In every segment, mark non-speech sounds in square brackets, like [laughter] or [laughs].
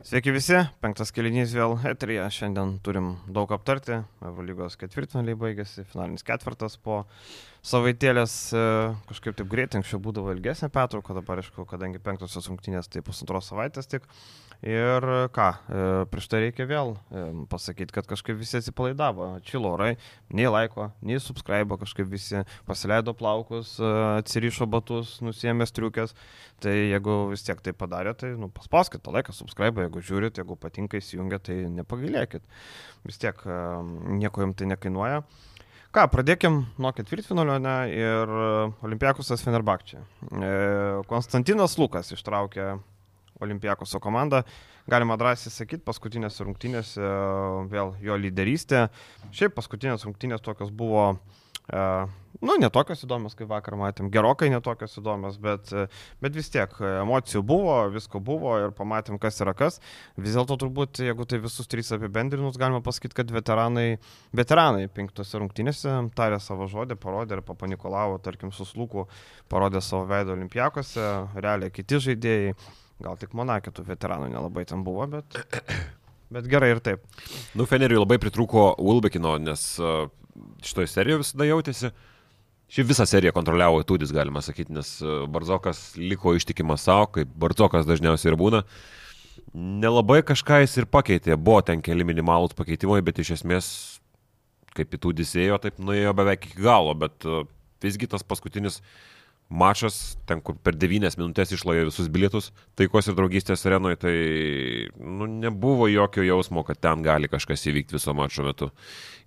Sveiki visi, penktas kelinys vėl eterija, šiandien turim daug aptarti, Eurolygos ketvirtfinaliai baigėsi, finalinis ketvirtas po savaitėlės e, kažkaip taip greitai, anksčiau būdavo ilgesnė pertrauka, dabar aišku, kadangi penktosios rungtynės tai pusantros savaitės tik. Ir ką, e, prieš tai reikia vėl e, pasakyti, kad kažkaip visi atsipalaidavo, čilo orai, nei laiko, nei subscribe, kažkaip visi pasileido plaukus, atsirišo batus, nusėmė striukės. Tai jeigu vis tiek tai padarė, tai nu, paspauskite laiką, subscribe, jeigu žiūrit, jeigu patinka įsijungia, tai nepagailėkit. Vis tiek nieko jums tai nekainuoja. Ką, pradėkim nuo ketvirtfinalio ne, ir Olimpiakusas Fenerbakčia. E, Konstantinas Lukas ištraukė Olimpiakuso komandą. Galima drąsiai sakyti, paskutinėse rungtynėse vėl jo lyderystė. Šiaip paskutinės rungtynės tokios buvo e, nu, netokios įdomios, kaip vakar matėm, gerokai netokios įdomios, bet, bet vis tiek emocijų buvo, visko buvo ir pamatėm, kas yra kas. Vis dėlto turbūt, jeigu tai visus trys apibendrinus, galima pasakyti, kad veteranai, veteranai penktose rungtynėse tarė savo žodį, parodė ir papanikolavo, tarkim, suslūkų, parodė savo veidą olimpijakose, realiai kiti žaidėjai, gal tik Monakė tų veteranų nelabai ten buvo, bet... Bet gerai ir taip. Nu, Feneriui labai pritrūko Ulbekino, nes šitoje serijoje visada jautėsi, Šį visą seriją kontroliavo Tudis, galima sakyti, nes e, Barzokas liko ištikimas savo, kaip Barzokas dažniausiai ir būna. Nelabai kažką jis ir pakeitė, buvo ten keli minimalūs pakeitimai, bet iš esmės, kaip į Tudis ėjo, taip nuėjo beveik iki galo, bet e, visgi tas paskutinis uh, mačas, ten kur per 9 minutės išlojo visus bilietus taikos ir draugystės arenoje, tai nu, nebuvo jokio jausmo, kad ten gali kažkas įvykti viso mačo metu.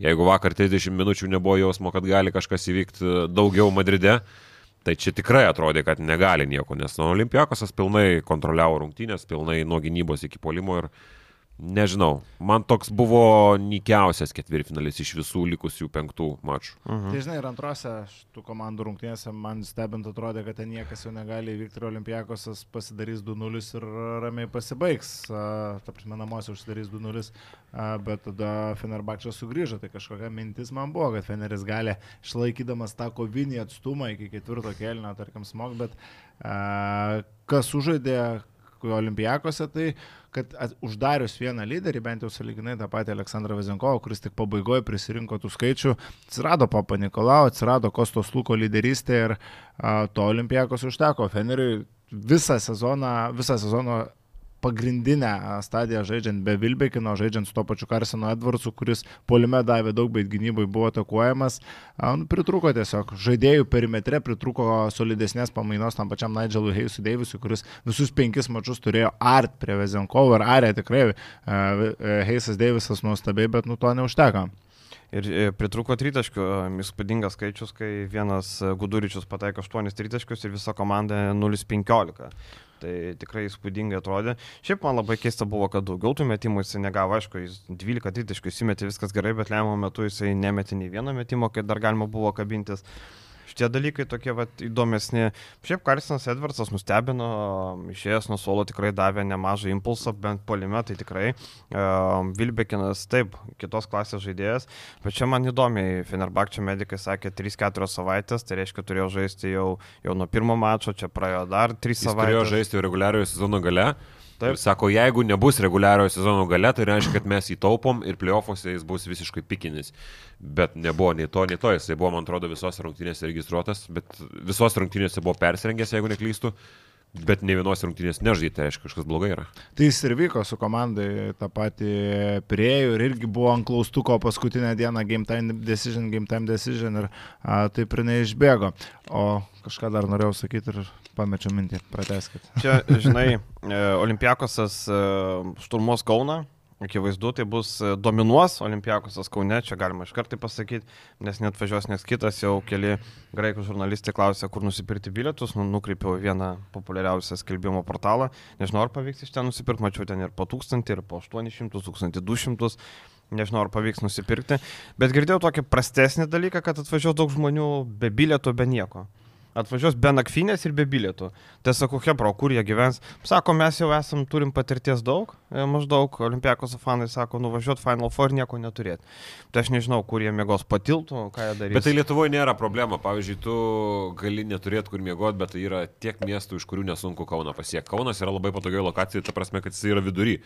Jeigu vakar 30 minučių nebuvo jausmo, kad gali kažkas įvykti e, daugiau Madride, tai čia tikrai atrodė, kad negali nieko, nes nu, Olimpiakosas pilnai kontroliavo rungtynės, pilnai nuo gynybos iki polimo ir Nežinau, man toks buvo nikiausias ketvirtfinalis iš visų likusių penktų mačų. Mhm. Tai žinai, ir antrose tų komandų rungtynėse man stebint atrodė, kad ten niekas jau negali įvykti ir Olimpijakosas pasidarys 2-0 ir ramiai pasibaigs. Ta prasme, namuose užsidarys 2-0, bet tada Fenerbakčas sugrįžo. Tai kažkokia mintis man buvo, kad Feneris gali išlaikydamas tą kovinį atstumą iki ketvirto kelnio, tarkim, smog, bet kas sužaidė Olimpijakose, tai kad uždarius vieną lyderį, bent jau saliginai tą patį Aleksandrą Vezenkovą, kuris tik pabaigoje prisirinko tų skaičių, atsirado Papa Nikolau, atsirado Kostos Luko lyderystė ir a, to Olimpijakos užteko. Feneriui visą sezoną, visą sezoną pagrindinę stadiją žaidžiant be Vilbekino, žaidžiant su to pačiu Karsenu Edvardsu, kuris polime davė daug, bet gynybai buvo atakuojamas, nu, pritruko tiesiog žaidėjų perimetre, pritruko solidesnės pamainos tam pačiam Nigelui Heisui Davisui, kuris visus penkis mačius turėjo art prie Vezenkovo ir arė tikrai Heisas Davisas nuostabiai, bet nu to neužteko. Ir e, pritruko tritaškių, įspūdingas skaičius, kai vienas Guduričius pataiko 8 tritaškius ir visa komanda 0-15. Tai tikrai įspūdingai atrodė. Šiaip man labai keista buvo, kad daugiau tų metimų jisai negavo, aišku, jis 12 tritaškių įsimetė viskas gerai, bet lemiamą metu jisai nemetė nei vieno metimo, kai dar galima buvo kabintis šitie dalykai tokie vat, įdomesni. Šiaip Karsinas Edvardsas nustebino, išėjęs nuo suolo tikrai davė nemažą impulsą, bent polime tai tikrai. Uh, Vilbekinas taip, kitos klasės žaidėjas, bet čia man įdomiai, Fenerbakčio medikai sakė 3-4 savaitės, tai reiškia turėjo žaisti jau, jau nuo pirmo mačo, čia praėjo dar 3 savaitės. Turėjo žaisti reguliariojo sezono gale. Taip. Sako, jeigu nebus reguliariojo sezono gale, tai reiškia, kad mes įtaupom ir playoffuose jis bus visiškai pikinis. Bet nebuvo nei to, nei to, jisai buvo, man atrodo, visos rungtynėse registruotas, bet visos rungtynėse buvo persirengęs, jeigu neklystu. Bet ne vienos rungtynės nežaidė, tai aišku, kažkas blogai yra. Tai jis ir vyko su komandai tą patį prieėjų ir irgi buvo ant klaustuko paskutinę dieną game time decision, game time decision ir a, taip ir neišbėgo. O kažką dar norėjau sakyti ir pamečiau mintį, prateskit. Čia, žinai, e, Olimpiakosas e, šturmos Kauna, Akivaizdu, tai bus e, dominuos Olimpiakosas Kaune, čia galima iš kartai pasakyti, nes net važiuos nes kitas, jau keli graikų žurnalistai klausė, kur nusipirkti bilietus, nu, nukreipiau vieną populiariausią skelbimo portalą, nežinau, ar pavyks iš ten nusipirkti, mačiau ten ir po 1000, ir po 800, 1200, nežinau, ar pavyks nusipirkti, bet girdėjau tokį prastesnį dalyką, kad atvažiuos daug žmonių be bilietų, be nieko. Atvažiuos be nakvynės ir be bilietų. Tai sakau, Hebro, kur jie gyvens. Sako, mes jau esam, turim patirties daug, e, maždaug Olimpiakos fanai sako, nuvažiuot Final Four nieko neturėti. Tai aš nežinau, kur jie mėgos patiltų, ką jie darys. Bet tai Lietuvoje nėra problema. Pavyzdžiui, tu gali neturėti kur miegoti, bet tai yra tiek miestų, iš kurių nesunku Kauną pasiekti. Kaunas yra labai patogioje lokacijoje, ta prasme, kad jis yra vidury.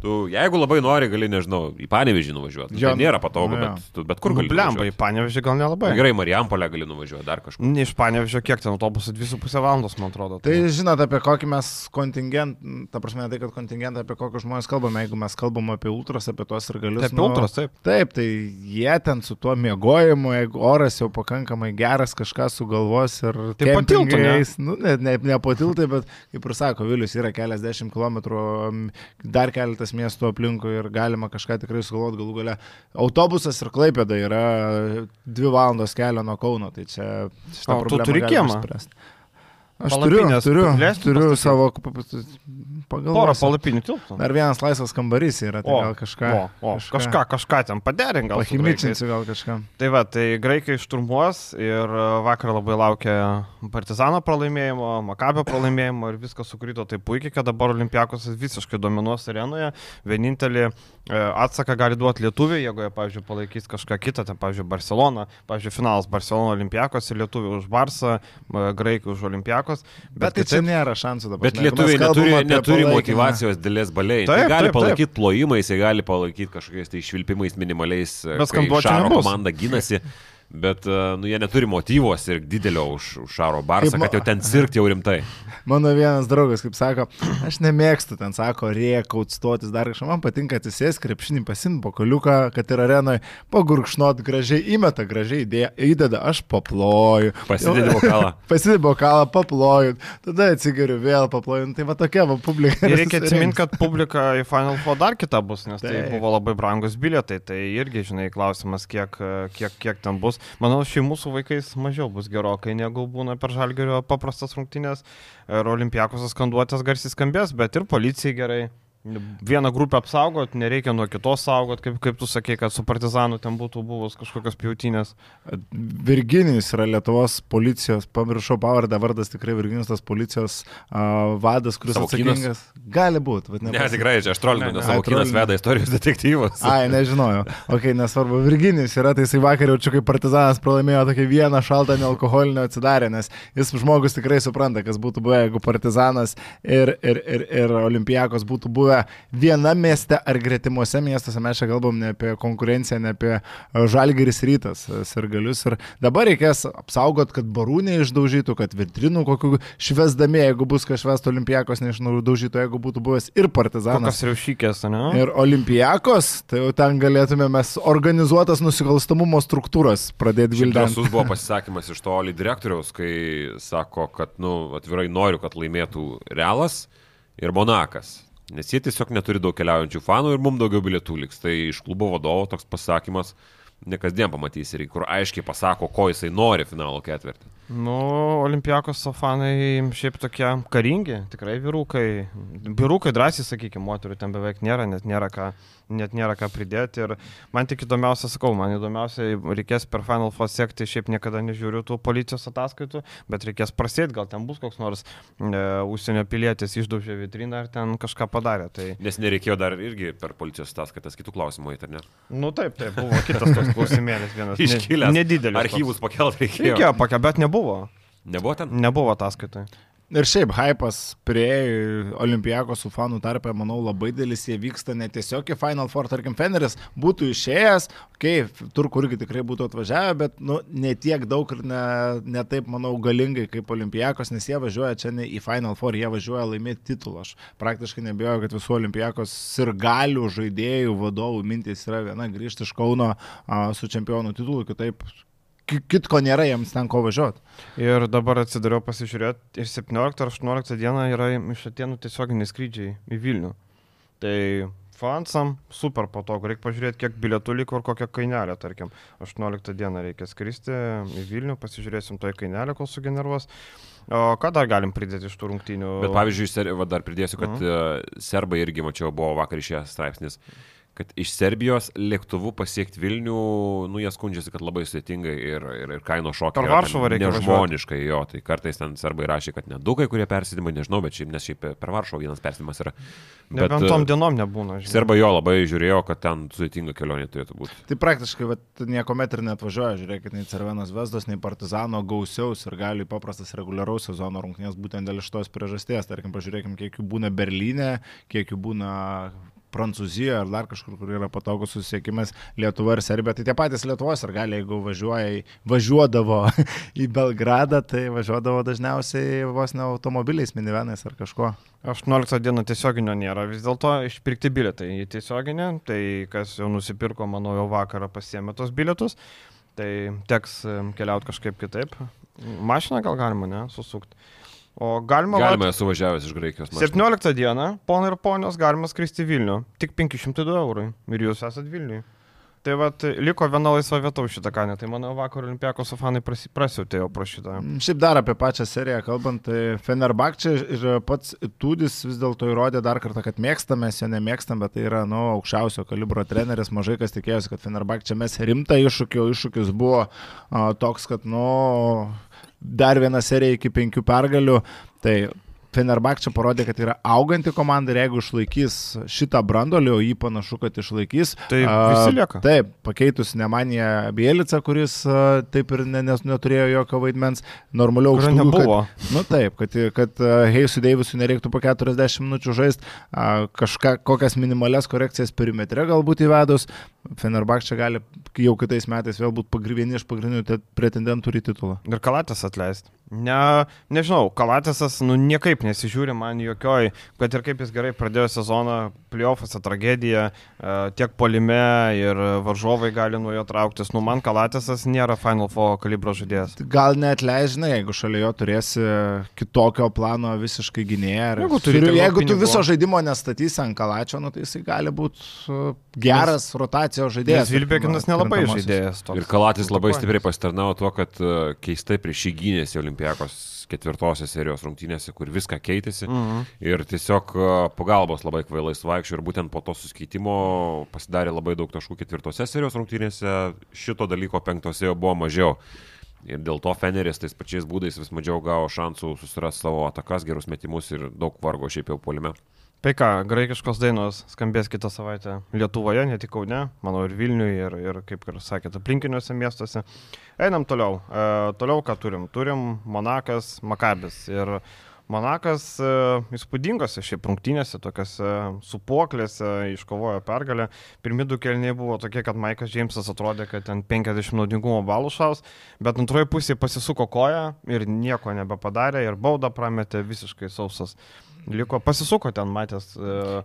Tu, jeigu labai nori, gali, nežinau, į Panevežį nuvažiuoti. Jo, Tai nėra patogu, bet, bet kur gali. Blemba, į. Panevežį gal nelabai. Gerai, Marijampolę gali nuvažiuoti, dar kažkur. Ne iš Panevežio, kiek ten autobusų, 2,5 valandos, man atrodo. Tai žinot, apie kokį mes kontingentą, ta prasme, tai, kad kontingentą, apie kokius žmonės kalbame, jeigu mes kalbam apie ultras, apie tuos ir galius. Taip, ultras, taip. Taip, tai jie ten su tuo miegojimu, jeigu oras jau pakankamai geras, kažką sugalvos ir... Tai po tiltu, ne? Nu, ne, ne, ne po tiltai, bet, kaip ir sako, Vilius yra keliasdešimt kilometrų, dar keletas miestų aplinkui ir galima kažką tikrai sugalvoti galų gale. Autobusas ir Klaipėda yra dvi valandos kelio nuo Kauno, tai čia... O tu turi galima išspręst. Aš turiu, Palapinės turiu, leistų turiu pastatyt? Savo Porą palapinių tilpų. Dar vienas laisvas kambarys yra, tai O, gal kažką. O, o, kažką, kažką ten paderink, gal. Pahimičinsiu gal kažką. Tai va, tai graikai šturmuos ir e, vakar labai laukia Partizano pralaimėjimo, Makabio pralaimėjimo ir viskas sukrito taip puikiai, kad dabar Olimpiakos visiškai dominuos arenoje. Vienintelį e, atsaką gali duoti lietuviai, jeigu jie, pavyzdžiui, palaikys kažką kitą, ten, pavyzdžiui, Barcelona, pavyzdžiui, finalas Barcelona Olimpiakos ir lietuviai už Barsą, e, graikai už Olimpiakos. Bet tai čia nėra šansų dabar. Bet lietuviai neturi, neturi motivacijos dėlės baliai. Tai Taip, gali taip, taip. palaikyti plojimais, jie gali palaikyti kažkokiais tai išvilpimais minimaliais, e, Šaro nebus. komanda gynasi. [laughs] Bet e, nu, jie neturi motyvos ir didelio už, už Šaro barsą, Kaip kad jau ten sirgti jau rimtai. [laughs] Mano vienas draugas, kaip sako, aš nemėgstu ten, sako, riekaut, stotis dar kažką. Man patinka atsisės, krepšinį pasimti bokaliuką, kad ir arenoje, pagurkšnot gražiai, įmeta gražiai, įdė, įdeda, aš paploju. Pasidedi vokalą. [laughs] Pasidedi bokalą, paploju, tada atsigeriu vėl, paploju. Nu, Tai va tokia va publika. Ir [laughs] reikia atsiminti, kad publika į Final Four dar kita bus, nes tai Taip. buvo labai brangus bilietai. Tai irgi, žinai, klausimas, kiek, kiek, kiek ten bus. Manau, šeimų su vaikais mažiau bus gerokai, negu būna per žalgerio paprastas rungtynės. Ir olimpiakos skanduotės garsiai skambės, bet ir policijai gerai. Vieną grupę apsaugot, nereikia nuo kitos saugot, kaip, kaip tu sakei, kad su partizanu ten būtų buvus kažkokios pjautinės. Virginijus yra Lietuvos policijos, pamiršau pavardę, vardas tikrai Virginijus tas policijos uh, vadas, kuris Savokynas? atsakingas. Gali būti, bet Ne, nepasi- tikrai, čia aš trolinu, Ne, nes ne, savo kinas veda istorijos detektyvas. Ai, nežinojau. Ok, nesvarbu. Virginijus yra, tai jisai vakar jaučiu, kaip partizanas pralaimėjo tokį vieną šaltą nealkoholinio atsidarę, nes jis žmogus tikrai supranta, kas būtų buvę, jeigu partizanas ir, ir, ir, ir olimpijakos būtų buvę viena mieste ar gretimuose miestuose. Mes čia kalbam ne apie konkurenciją, ne apie žalgeris rytas, sirgalius. Ir dabar reikės apsaugot, kad barų neišdaužytų, kad vitrinų kokių švesdami, jeigu bus kažkas olimpijakos neišnaužytų, jeigu būtų buvęs ir partizanas. Kokios riaušykės, ne? Ir olimpijakos, tai jau ten galėtume mes organizuotas nusikalstamumo struktūras pradėti Šiaip vildinti. drąsus buvo [laughs] pasisakymas iš to Oli direktoriaus, kai sako, kad, nu, atvirai noriu, kad laimėtų Realas ir Monakas. Nes jie tiesiog neturi daug keliaujančių fanų ir mums daugiau bilietų liks. Tai iš klubo vadovo toks pasakymas ne kasdien pamatysi, kur aiškiai pasako, ko jisai nori finalo ketvirtį. Nu, olimpijakos fanai šiaip tokie karingi, tikrai vyrukai. Vyrukai drąsiai, sakykime, moterų ten beveik nėra, net nėra ką, net nėra ką pridėti. Ir man tik įdomiausia, sakau, man įdomiausia, reikės per Final Four sekti, šiaip niekada nežiūriu tų policijos ataskaitų, bet reikės prasėti, gal ten bus koks nors e, užsienio pilietis išdaužė vitriną ar ten kažką padarė. Tai, Nes nereikėjo dar irgi per policijos ataskaitas kitų klausimų, ar ne? nu taip, taip, buvo kitas toks klausimėlis vienas. Iškilęs. Nedidelis. Archyvus pakelt reikėjo. Reikėjo pakė, bet nebuvo. Nebuvo ten? Nebuvo ataskaitai. Ir šiaip hypas prie olimpijakos su fanų tarpe, manau, labai dėlis jie vyksta ne tiesiog į Final Four, tarkim, Feneris būtų išėjęs, okei, okay, turku irgi tikrai būtų atvažiavę, bet nu, ne tiek daug ir ne, ne taip, manau, galingai kaip olimpijakos, nes jie važiuoja čia ne į Final Four, jie važiuoja laimėti titulą. Aš praktiškai nebejoju, kad visų olimpijakos ir galių žaidėjų vadovų mintis yra viena grįžti iš Kauno a, su čempionų titulu, kitaip ki- kitko nėra jiems ten ko važiuoti. Ir dabar atsidariau pasižiūrėti, ir 17 ar 18 dieną yra iš Atenų tiesioginiai skrydžiai į Vilnių. Tai fansam super patogu, reikia pažiūrėti, kiek bilietų liko ir kokią kainelę, tarkim. 18 dieną reikia skristi į Vilnių, pasižiūrėsim toj kainelę, kol sugeneruos. O ką dar galim pridėti iš tų rungtynių? Bet pavyzdžiui, va, dar pridėsiu, kad Mhm. uh, serbai irgi, mačiau, buvo vakar išėjęs straipsnis, kad iš Serbijos lėktuvu pasiekti Vilnių, nu jie skundžiasi, kad labai sudėtingai ir, ir, ir kaino šokiai. Per Varšuvą reikia Nežmoniškai jo, tai kartais ten serbai rašė, kad nedukai, kurie persidimai, nežinau, bet šiaip, nes šiaip per Varšuvą vienas persidimas yra. Nebent tom e, dienom nebūna. žinai. Serbai jo labai žiūrėjo, kad ten sudėtinga kelionė turėtų būti. Tai praktiškai vat, niekuomet ir netvažiuoja, žiūrėkit, nei Cervenos Vesdos, nei Partizano gausiaus ir gali paprastas reguliaraus sezono rungtynės būtent dėl šitos priežasties. Tarkim, pažiūrėkim, kiek jų būna Berlyne, kiek jų būna Prancūzijoje ar dar kažkur, kur yra patogus susisiekimas Lietuva ir Serbija. Tai tie patys Lietuvos ir gali, jeigu važiuoja, važiuodavo [laughs] į Belgradą, tai važiuodavo dažniausiai vos ne automobiliais, minivenais ar kažkuo. 18 dieną tiesioginio nėra, vis dėlto išpirkti bilietai į tiesioginę, tai kas jau nusipirko, manau, jau vakarą pasiemė tos bilietus, tai teks keliauti kažkaip kitaip. Mašiną gal galima, ne, susukti. O galima... vat, Galima esu važiavęs iš Graikijos. mašina. 17 dieną, ponai ir ponios, galima skristi Vilnių. Tik 502 eurų. Ir jūs esat Vilniui. Tai vad, liko viena laisva vieta už šitą kainą. Tai mano vakar olimpiakos fanai prasi- prasiautė jau pro šitą. Šiaip dar apie pačią seriją kalbant, tai Fenerbakčia ir pats Tudis vis dėlto įrodė dar kartą, kad mėgstam, mes jo nemėgstam, bet tai yra, nu, aukščiausio kalibro treneris, mažai kas tikėjosi, kad Fenerbakčia mes rimtą iššūkį, o iššūkis buvo a, toks, kad, nu, dar viena serija iki penkių pergalių, tai Fenerbakčia parodė, kad yra auganti komanda ir jeigu išlaikys šitą brandolį, o jį panašu, kad išlaikys. Tai visi lieka. Taip, pakeitus Nemaniją Bielica, kuris taip ir ne, nes neturėjo jokio vaidmens, normaliau Kurio aukštųjų, kad- nebuvo. Nu taip, kad, kad Heisui Deivisui nereiktų po 40 minučių žaisti, kažką, kokias minimales korekcijas perimetre galbūt įvedus, Fenerbakčia gali jau kitais metais vėl būti vieni iš pagrindinių te- pretendentų į titulą. Ir kalatės atleisti. Ne, nežinau, kalatėsas, nu, niekaip nesižiūri man jokioj, kad ir kaip jis gerai pradėjo sezoną, plyofose tragedija, e, tiek polime ir varžovai gali nuo jo trauktis. Nu, man kalatėsas nėra Final Four kalibro žaidėjas. Gal net leidžinai, jeigu šalia jo turėsi kitokio plano visiškai gynėją. Jeigu turi Turiu- jeigu tu viso žaidimo nestatysi ant kalačio, nu, tai jisai gali būti geras rotacijos žaidėjas. Nes Vilbekinas nelabai žaidėjas. Toks. Ir Kalatis labai stipriai pasitarnavo tuo, kad e, keistai prieš jį gynėsi Olimpijakos ketvirtosios serijos rungtynėse, kur viską keitėsi. Mhm. Ir tiesiog e, pagalbos labai kvailai svaigščio ir būtent po to susikeitimo pasidarė labai daug taškų ketvirtose serijos rungtynėse, šito dalyko penktose jau buvo mažiau. Ir dėl to Feneris tais pačiais būdais vis mažiau gavo šansų susirasti savo atakas, gerus metimus ir daug vargo šiaip jau polime. Tai ką, graikiškos dainos skambės kitą savaitę Lietuvoje, ne tik Kaune, manau ir Vilniuje, ir, ir kaip ir sakėte, aplinkiniuose miestuose. Einam toliau. E, toliau ką turim? Turim Monakas, Makabis. Ir Monakas e, įspūdingose šiaip rungtynėse, tokiose supuoklėse iškovojo pergalę. Pirmi du kelniai buvo tokie, kad Maikas Džeimsas atrodė, kad ten 50 naudingumo balų šaus, bet antroje pusėje pasisuko koją ir nieko nebepadarė ir baudą prametė visiškai sausas. Liko pasisuko ten, matęs. Uh,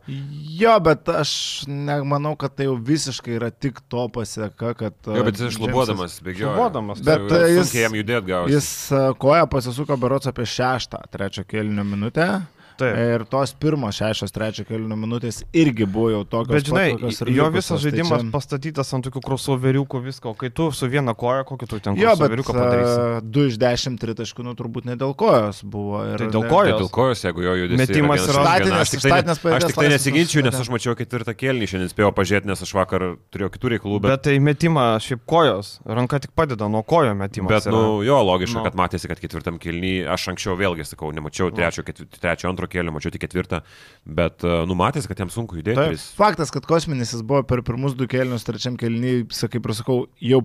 Jo, bet aš nemanau, kad tai jau visiškai yra tik to pasieka, kad... Jo, bet jis Džeimsas- šlubuodamas bėgiojo. Šlubuodamas, Bet, Tai e, jis- jam judėti gausi. Jis e, koją pasisuko berots apie šeštą, trečią kėlinio minutę. Taip. Ir tos pirmos šešios, trečio kėlinio minutės irgi buvo jau tokios. Bet žinai, pat, jo likusios, visas tai žaidimas čia- pastatytas ant tokių crossoveriukų visko, kai tu su viena koja, kokį tu ten Jo, bet crossoveriuką padarysi. 2 iš 10 tritaškų, nu turbūt ne dėl kojos buvo. Ir Tai dėl ne- kojos? Tai dėl kojos, jeigu jo judesys. Metimas yra- Aš tik tai, Statinės ne, aš tik tai nesiginčiu, nes aš mačiau ketvirtą kelnį, šiandien spėjau pažiūrėti, nes aš vakar turėjau kitų reikalų, bet... Bet tai metimą šiaip kojos, ranka tik padeda nuo kojo metimas. Bet, nu, jo, logiška, Nu. kad matėsi, kad ketvirtam kelnį, aš anksčiau vėlgi sakau, nemačiau trečio, ketvi, trečio antro kelio, mačiau tik ketvirtą, bet, e, nu, matėsi, kad jam sunku judėti. Taip. ir jis- Faktas, kad kosminis jis buvo per pirmus du kėlinius, trečiam kėlinį, sakai, prasakau, jau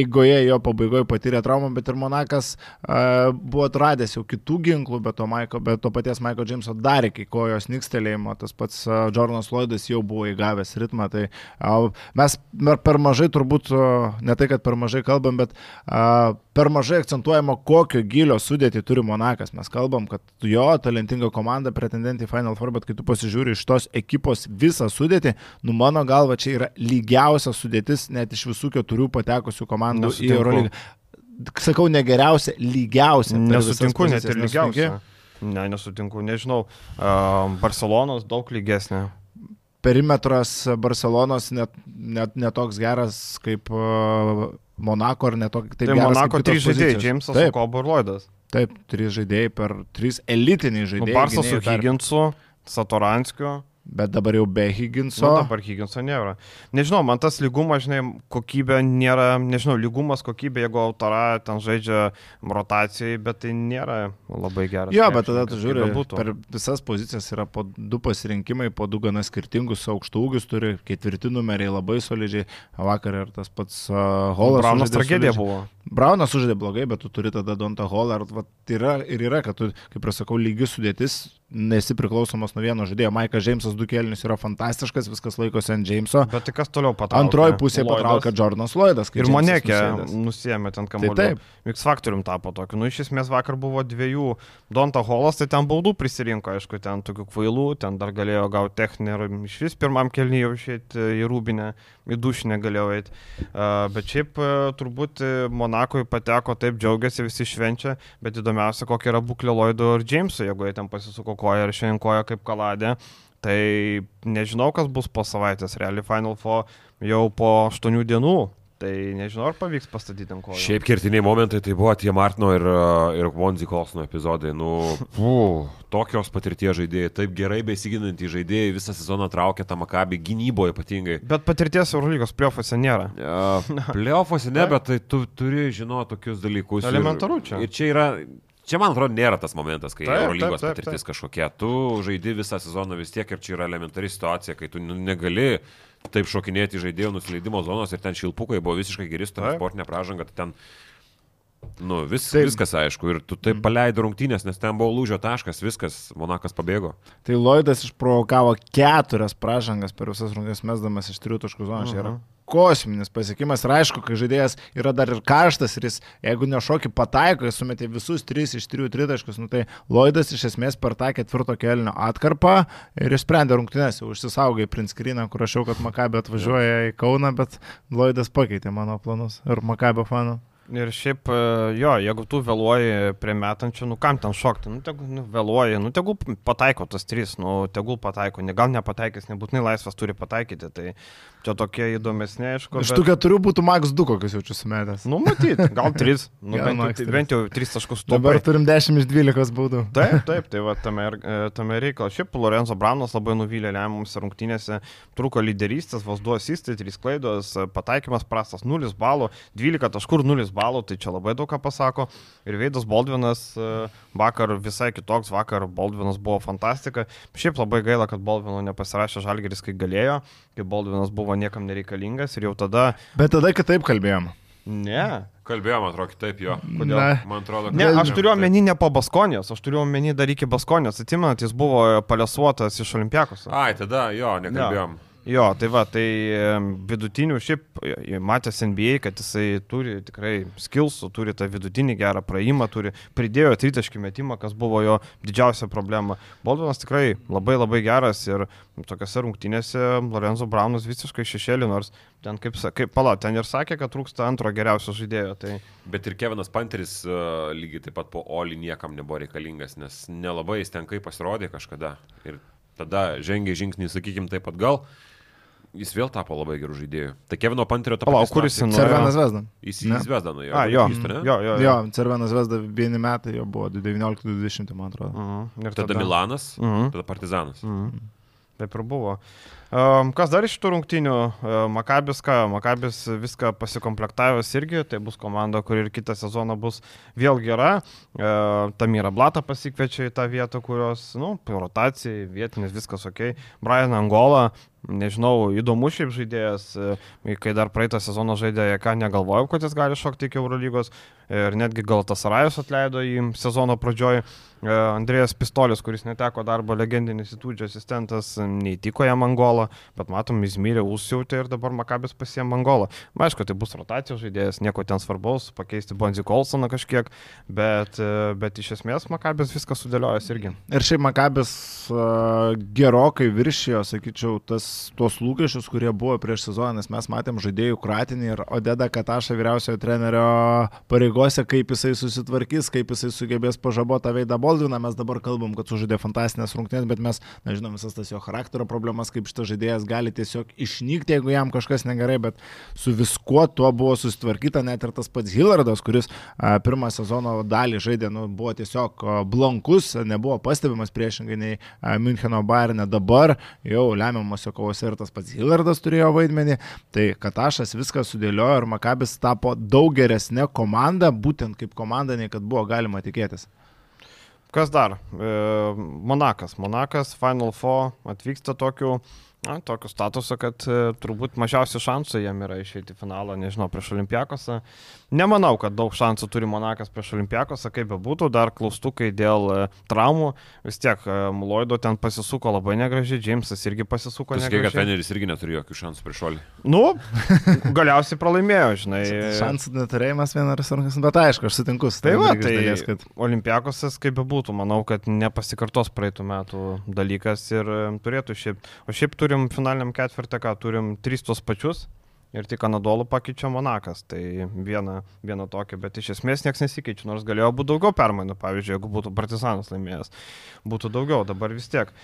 eigoje jo pabaigoje patyrė traumą, bet ir Monakas uh, buvo atradęs jau kitų ginklų, bet to, Maiko, bet to paties Maiko Džeimso dar iki kojos nikstelėjimo, tas pats uh, Jordanas Lloydas jau buvo įgavęs ritmą, tai uh, mes per- mažai turbūt, uh, ne tai, kad per mažai kalbam, bet uh, per mažai akcentuojama, kokio gilio sudėti turi Monakas. Mes kalbam, kad jo talentinga komanda pretendentė į Final Four, bet kai tu pasižiūri iš tos ekipos visą sudėtį, nu mano galva čia yra lygiausia sudėtis net iš visų keturių patekusių komandų į Nesutinku. Eurolygą. Sakau, ne geriausia, lygiausia. Nesutinku, net ir lygiausia. Ne, nesutinku, nežinau. Uh, Barcelonos daug lygesnė. Perimetras Barcelonos net, net netoks geras kaip uh, Monako ar netoks Tai, taip tai geras Monako trys žaidėjai. Džeimsas, Kobo ir Lloydas. taip, trys žaidėjai per trys elitiniai Nu, žaidėjai. Barsas su Higginsu, Satoranskiu, Bet dabar jau be Higginso. Nu, dabar Higginso nėra. Nežinau, man tas lygumas, žinai, kokybė nėra, nežinau, lygumas, kokybė, jeigu autora ten žaidžia rotacijai, bet tai nėra labai geras. Jo, bet tada tu žiūri, per visas pozicijas yra po du pasirinkimai, po du gana skirtingus aukštūgius turi, ketvirti numeriai labai solidžiai, vakar ir tas pats uh, Holas. Braunas tragedija solidžiai. buvo. Braunas sužaidė blogai, bet tu turi tada Donta Holą. Ir, yra, ir yra, kad tu, kaip ir sakau, lygius sudėtis, nesi priklausomas nuo vieno žaidėjo. Maikas Džeimsas du kelnius yra fantastiškas, viskas laikosi ant Džeimso. Bet tai kas toliau patraukė? Antroji pusė Lloydas. patraukė Jordanas Lloydas. Ir nusėdęs. nusėmė ten Tai kamuolį. taip. X faktorium tapo tokiu. Nu, iš esmės vakar buvo dviejų. Donta Holas, tai ten baudų prisirinko, aišku, ten tokių kvailų, ten dar galėjo gauti techninį ir iš vis pirmam kelnyje išėti į rūbinę, į dušinę galėjo eiti. Uh, bet šiaip uh, turbūt e, Monakui pateko taip, džiaugiasi, visi švenčia, bet įdomiausia, kokia yra būklė Lloydo ir Jameso, jeigu jie ten pasisuko koją ir šiandien koją kaip kaladė. Tai nežinau, kas bus po savaitės. Realiai Final Four jau po 8 dienų. Tai nežinau, ar pavyks pastatyti ant kojų. Šiaip kertiniai momentai tai buvo tie Martino ir, uh, ir Vonzi Kolsono epizodai. Nu, pū, tokios patirties žaidėjai, taip gerai besiginantys žaidėjai visą sezoną traukė tą makabį gynyboje ypatingai. Bet patirties Eurolygos plėfuose nėra. Pleiofose [laughs] ne, bet tai tu turi žinoti tokius dalykus. ir- Elementaru čia. Ir čia yra, čia man atrodo nėra tas momentas, kai Taip, Eurolygos taip, taip, patirtis kažkokia. Tu žaidi visą sezoną vis tiek ir čia yra elementari situacija, kai tu negali taip šokinėti žaidėjų nusileidimo zonos ir ten šilpukai buvo visiškai geri su Taip. transportinė pražanga, tai ten Nu, vis, Taip. viskas aišku. Ir tu taip paleidai rungtynės, nes ten buvo lūžio taškas, viskas, Monakas pabėgo. Tai Lloydas išprovokavo keturias pražangas per visas rungtynes mesdamas iš trijų taškų zonos. Yra Mhm. Kosminis pasiekimas. Ir aišku, kai žaidėjas yra dar ir karštas ir jis, jeigu nešokį pataiko, jis sumetė visus tris iš trijų tritaškus, nu tai Lloydas iš esmės per tą ketvirto kelnio atkarpą ir išsprendė rungtynes. Jau užsisaugai Prinskriną, kur rašiau, kad Makabė atvažiuoja į Kauną, bet Lloydas pakeitė mano planus ir Makabė fanų. Ir šiaip, e, jo, jeigu tu vėluoji prie metančių, nu kam ten šokti, nu tegul nu, vėluoji, nu tegul pataiko tas trys, nu tegul pataiko, ne, gal nepataikys, nebūtinai laisvas turi pataikyti, tai čia tokie įdomesni, aišku. Iš tų keturių būtų Max 2 kokius jaučiu sumetęs. Nu, matyt, gal [laughs] trys, nu, Gal bent, maks jau, trys. bent jau trys taškus Dabar tupai. turim 10 iš 12 būdų. Taip, [laughs] taip, tai va tame, e, tame reikalo. Šiaip Lorenzo Braunas labai nuvylė lemiamus rungtynėse, trūko lyderystės, vos du asistai, trys klaidos, e, pataikymas prastas, 0 balų, 12 taškų ir 0 balų, tai čia labai daug ką pasako. Ir Veidas Baldvinas e, vakar visai kitoks, vakar Baldvinas buvo fantastika. Šiaip labai gaila, kad Baldvino nepasirašė Žalgeris, kai galėjo, kai Baldvinas buvo niekam nereikalingas ir jau tada... Bet tada kitaip kalbėjom. Ne. Kalbėjom, atrodo, kitaip jo. Kodėl? Na, Man atrodo, Ne, kalbėjom aš turiu omeny ne po Baskonijos, aš turiu omeny dar iki Baskonijos. Atsimenat, jis buvo palesuotas iš Olimpiakos. Ai, tada jo, nekalbėjom. Jo, tai va, tai vidutinių šiaip e, matęs NBA, kad jisai turi tikrai skilsų, turi tą vidutinį gerą praėjimą, turi pridėjo tritaškį metimą, kas buvo jo didžiausia problema. Baldvinas tikrai labai labai geras ir tokiose rungtynėse Lorenzo Braunas visiškai šešėlį, nors ten kaip, kaip pala, ten ir sakė, kad trūksta antro geriausio žaidėjo. Tai Bet ir Kevinas Panteris uh, lygiai taip pat po Oli niekam nebuvo reikalingas, nes nelabai jis ten kaip pasirodė kažkada. Ir tada žengė žingsnį, sakykim, taip atgal. Jis vėl tapo labai gerų žaidėjų. Tai Kevino Panterio tapo... Palauk, kur jis nuėjo? Cervenas Vesda. Jis Ne. įsivesda nuo jo. A, jo, ne? jo, jo, Jo, Cervenas Vesda vieni metai jo buvo 19-20, man atrodo. Mhm. Ir Tada Milanas, Mhm. tada Partizanas. Mhm. Taip ir buvo. Kas dar iš tų rungtynių? Uh, Makabis, ką? Makabis viską pasikomplektavęs irgi, tai bus komanda, kuri ir kitą sezoną bus vėl gera. Tamira Blata pasikviečia į tą vietą, kurios, nu, rotacijai, vietinis, viskas ok. Brian Angola, nežinau, įdomu šiaip žaidėjas, kai dar praeitą sezoną žaidė, ką negalvojau, kad jis gali šokti iki Eurolygos ir netgi gal tas Rajus atleido į sezono pradžioj. Andrėjas Pistolis, kuris neteko darbo legendinis įtūdžio asistentas, neįtiko jam Angolą, bet matom, Izmyrė užsiautė ir dabar Makabis pasiemė Angolą. Aišku, tai bus rotacijos žaidėjas, nieko ten svarbaus, pakeisti Bonzi Kolsoną kažkiek, bet, e, bet iš esmės Makabis viską sudėliojęs irgi. Ir šiaip Makabis uh, gerokai viršijo, sakyčiau, tas, tuos lūkesčius, kurie buvo prieš sezoną, nes mes matėm žaidėjų kratinį ir Odeda Katašą vyriausiojo trenerio pareigose, kaip jisai susitvarkys, kaip jisai sugebės pažaboti tą veidą Boldviną. Mes dabar kalbam, kad sužaidė fantastiškas rungtynės, bet mes, nežinom, visas tas jo charakterio problemas, kaip šitas žaidėjas gali tiesiog išnykti, jeigu jam kažkas negerai, bet su viskuo tuo buvo susitvarkyta, net ir tas pats Hillardas, kuris pirmą sezono dalį žaidė, nu, buvo tiesiog blankus, nebuvo pastebimas priešingai nei Müncheno Bayernė dabar, jau lemiamose kovose ir tas pats Hillardas turėjo vaidmenį, tai Katašas viską sudėliojo ir Makabis tapo daug geresnė komanda, būtent kaip komanda, nei kad buvo galima tikėtis. Kas dar? E, Monakas. Monakas Final Four atvyksta tokiu, na, tokiu statusu, kad e, turbūt mažiausi šansai jam yra išeiti į finalą, nežinau, prieš Olimpiakosą. Nemanau, kad daug šansų turi Monakas prieš Olimpiakosą, kaip be būtų, dar klaustukai dėl e, traumų. Vis tiek e, Muloido ten pasisuko labai negražiai, Džeimsas irgi pasisuko Pasakai, kad negražiai. Feneris irgi neturi jokių šansų prieš Olį. Nu, galiausiai pralaimėjo, žinai. Šansų neturėjimas vienas rungtynės, bet aišku, aš sutinku su Tai tavim va, tai dalies, kad Olimpiakosas kaip bebūtų, manau, kad nepasikartos praeitų metų dalykas ir e, turėtų šiaip. O šiaip turim finaliniam ketvirtą, ką turim tris tos pačius ir tik Anadolų pakeičia Monakas. Tai viena, viena tokia, bet iš esmės niekas nesikeičia, nors galėjo būti daugiau permainų, pavyzdžiui, jeigu būtų Partizanas laimėjęs, būtų daugiau, dabar vis tiek.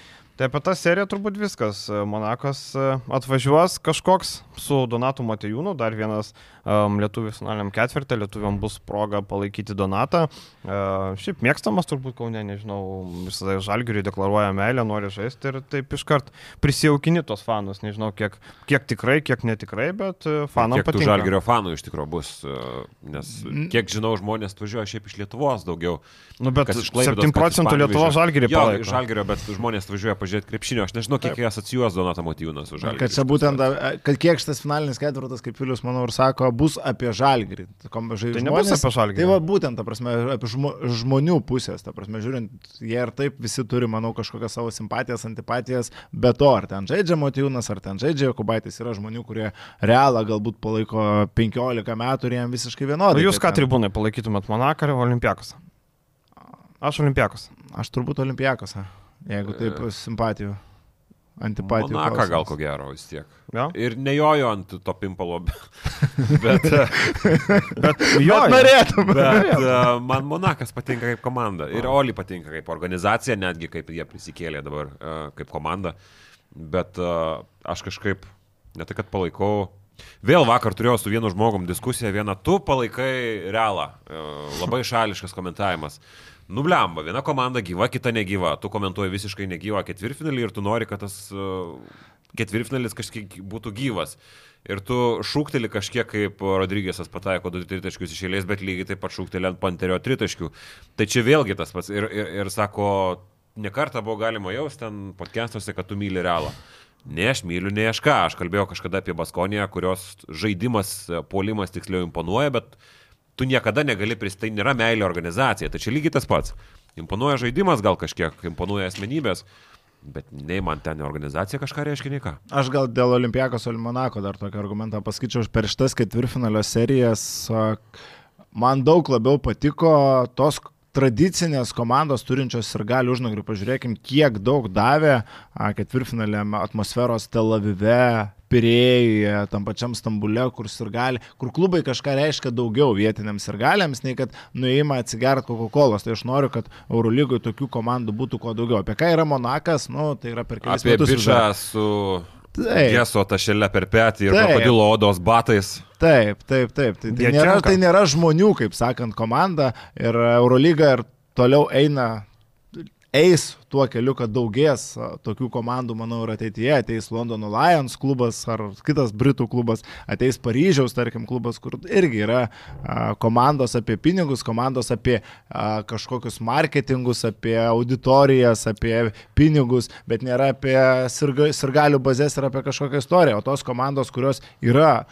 Tai apie tą seriją turbūt viskas. Monakas e, atvažiuos kažkoks su Donatu Matejūnu, dar vienas um, lietuvis finaliniam ketvirtį, lietuviam bus proga palaikyti Donatą. Uh, šiaip mėgstamas turbūt Kaune, nežinau, visada žalgiriui deklaruoja meilę, nori žaisti ir taip iškart prisijaukini tos fanus, nežinau kiek, kiek tikrai, kiek netikrai, bet uh, fanam Kiek patinka. žalgerio fanų iš tikrųjų bus, e, nes kiek žinau, žmonės važiuoja šiaip iš Lietuvos daugiau. Nu, bet kas iš Klaipėdos, 7 kas iš procentų. Lietuvos žalgirį Jo, palaiko. žalgerio, bet žmonės važiuoja pažiūrėti krepšinio. Aš nežinau, kiek asocijuos Donatą Matijūną su žalgeriu. Kad čia būtent, kad kiek šitas finalinis ketvirtas, kaip Vilius, manau, ir sako, bus apie žalgirį. Tai nebus apie Žalgirį. Tai va būtent, ta prasme, apie žmo, žmonių pusės, ta prasme, žiūrint, jie ir taip visi turi, manau, kažkokias savo simpatijas, antipatijas, bet to, ar ten žaidžia Motijūnas, ar ten žaidžia Jokubaitis, yra žmonių, kurie realą galbūt palaiko 15 metų ir jiem visiškai vienodai. jūs Tai ką tribūnai palaikytumėt Monaką ar Olimpiakos? Aš Olimpiakos. Aš turbūt Olimpijakose, jeigu taip simpatijų. Antipatijų. Monaka klausimas. gal ko gero vis tiek. Jo? Ir nejojo ant to pimpalo, [laughs] bet, Bet jo, norėtum. bet [laughs] e, man Monakas patinka kaip komanda. Ir Oli patinka kaip organizacija, netgi kaip jie prisikėlė dabar e, kaip komanda. Bet e, aš kažkaip, ne tai kad palaikau. Vėl vakar turėjau su vienu žmogum diskusiją, vieną tu palaikai realą. E, Labai šališkas komentavimas. Nublemba, viena komanda gyva, kita negyva. Tu komentuoji visiškai negyvą ketvirtfinalį ir tu nori, kad tas uh, ketvirtfinalis kažkiek būtų gyvas. Ir tu šūkteli kažkiek kaip Rodrygėsas pataiko 2 tritaškius iš eilės, bet lygiai taip pat šūkteli ant Panterio tritaškių. Tai čia vėlgi tas pats. Ir, ir, ir sako, nekarta buvo galima jausti ten podcastuose, kad tu myli realą. Ne aš myliu, ne aš ką. Aš kalbėjau kažkada apie Baskoniją, kurios žaidimas, puolimas tiksliau imponuoja, bet tu niekada negali pristaiti, nėra meilė organizacija. Tai čia lygiai tas pats. Imponuoja žaidimas gal kažkiek, imponuoja asmenybės, bet nei man ten organizacija kažką reiškia, nei ką. Aš gal dėl Olimpijakos Olimonako dar tokį argumentą pasakyčiau. Per šitas ketvirtfinalio serijas man daug labiau patiko tos tradicinės komandos turinčios ir gali užnugarį. Pažiūrėkim, kiek daug davė a, ketvirtfinaliam atmosferos Tel Avive, Pirėjuje, tam pačiam Stambule, kur sirgali, kur klubai kažką reiškia daugiau vietiniams sirgaliams, nei kad nuėjimą atsigerti Coca-Cola. Tai aš noriu, kad Eurolygoje tokių komandų būtų kuo daugiau. Apie ką yra Monakas, nu, tai yra per kelis Apie metus bičią uždar- su Taip. geso tašelė per petį ir krokodilo odos batais. Taip, taip, taip. Tai, tai, nėra, tai nėra žmonių, kaip sakant, komanda ir Eurolyga ir toliau eina, eis tuo keliu, kad daugės tokių komandų, manau, ir ateityje. Ateis Londono Lions klubas ar kitas Britų klubas, ateis Paryžiaus, tarkim, klubas, kur irgi yra komandos apie pinigus, komandos apie kažkokius marketingus, apie auditorijas, apie pinigus, bet nėra apie sirga, sirgalių bazės ir apie kažkokią istoriją. O tos komandos, kurios yra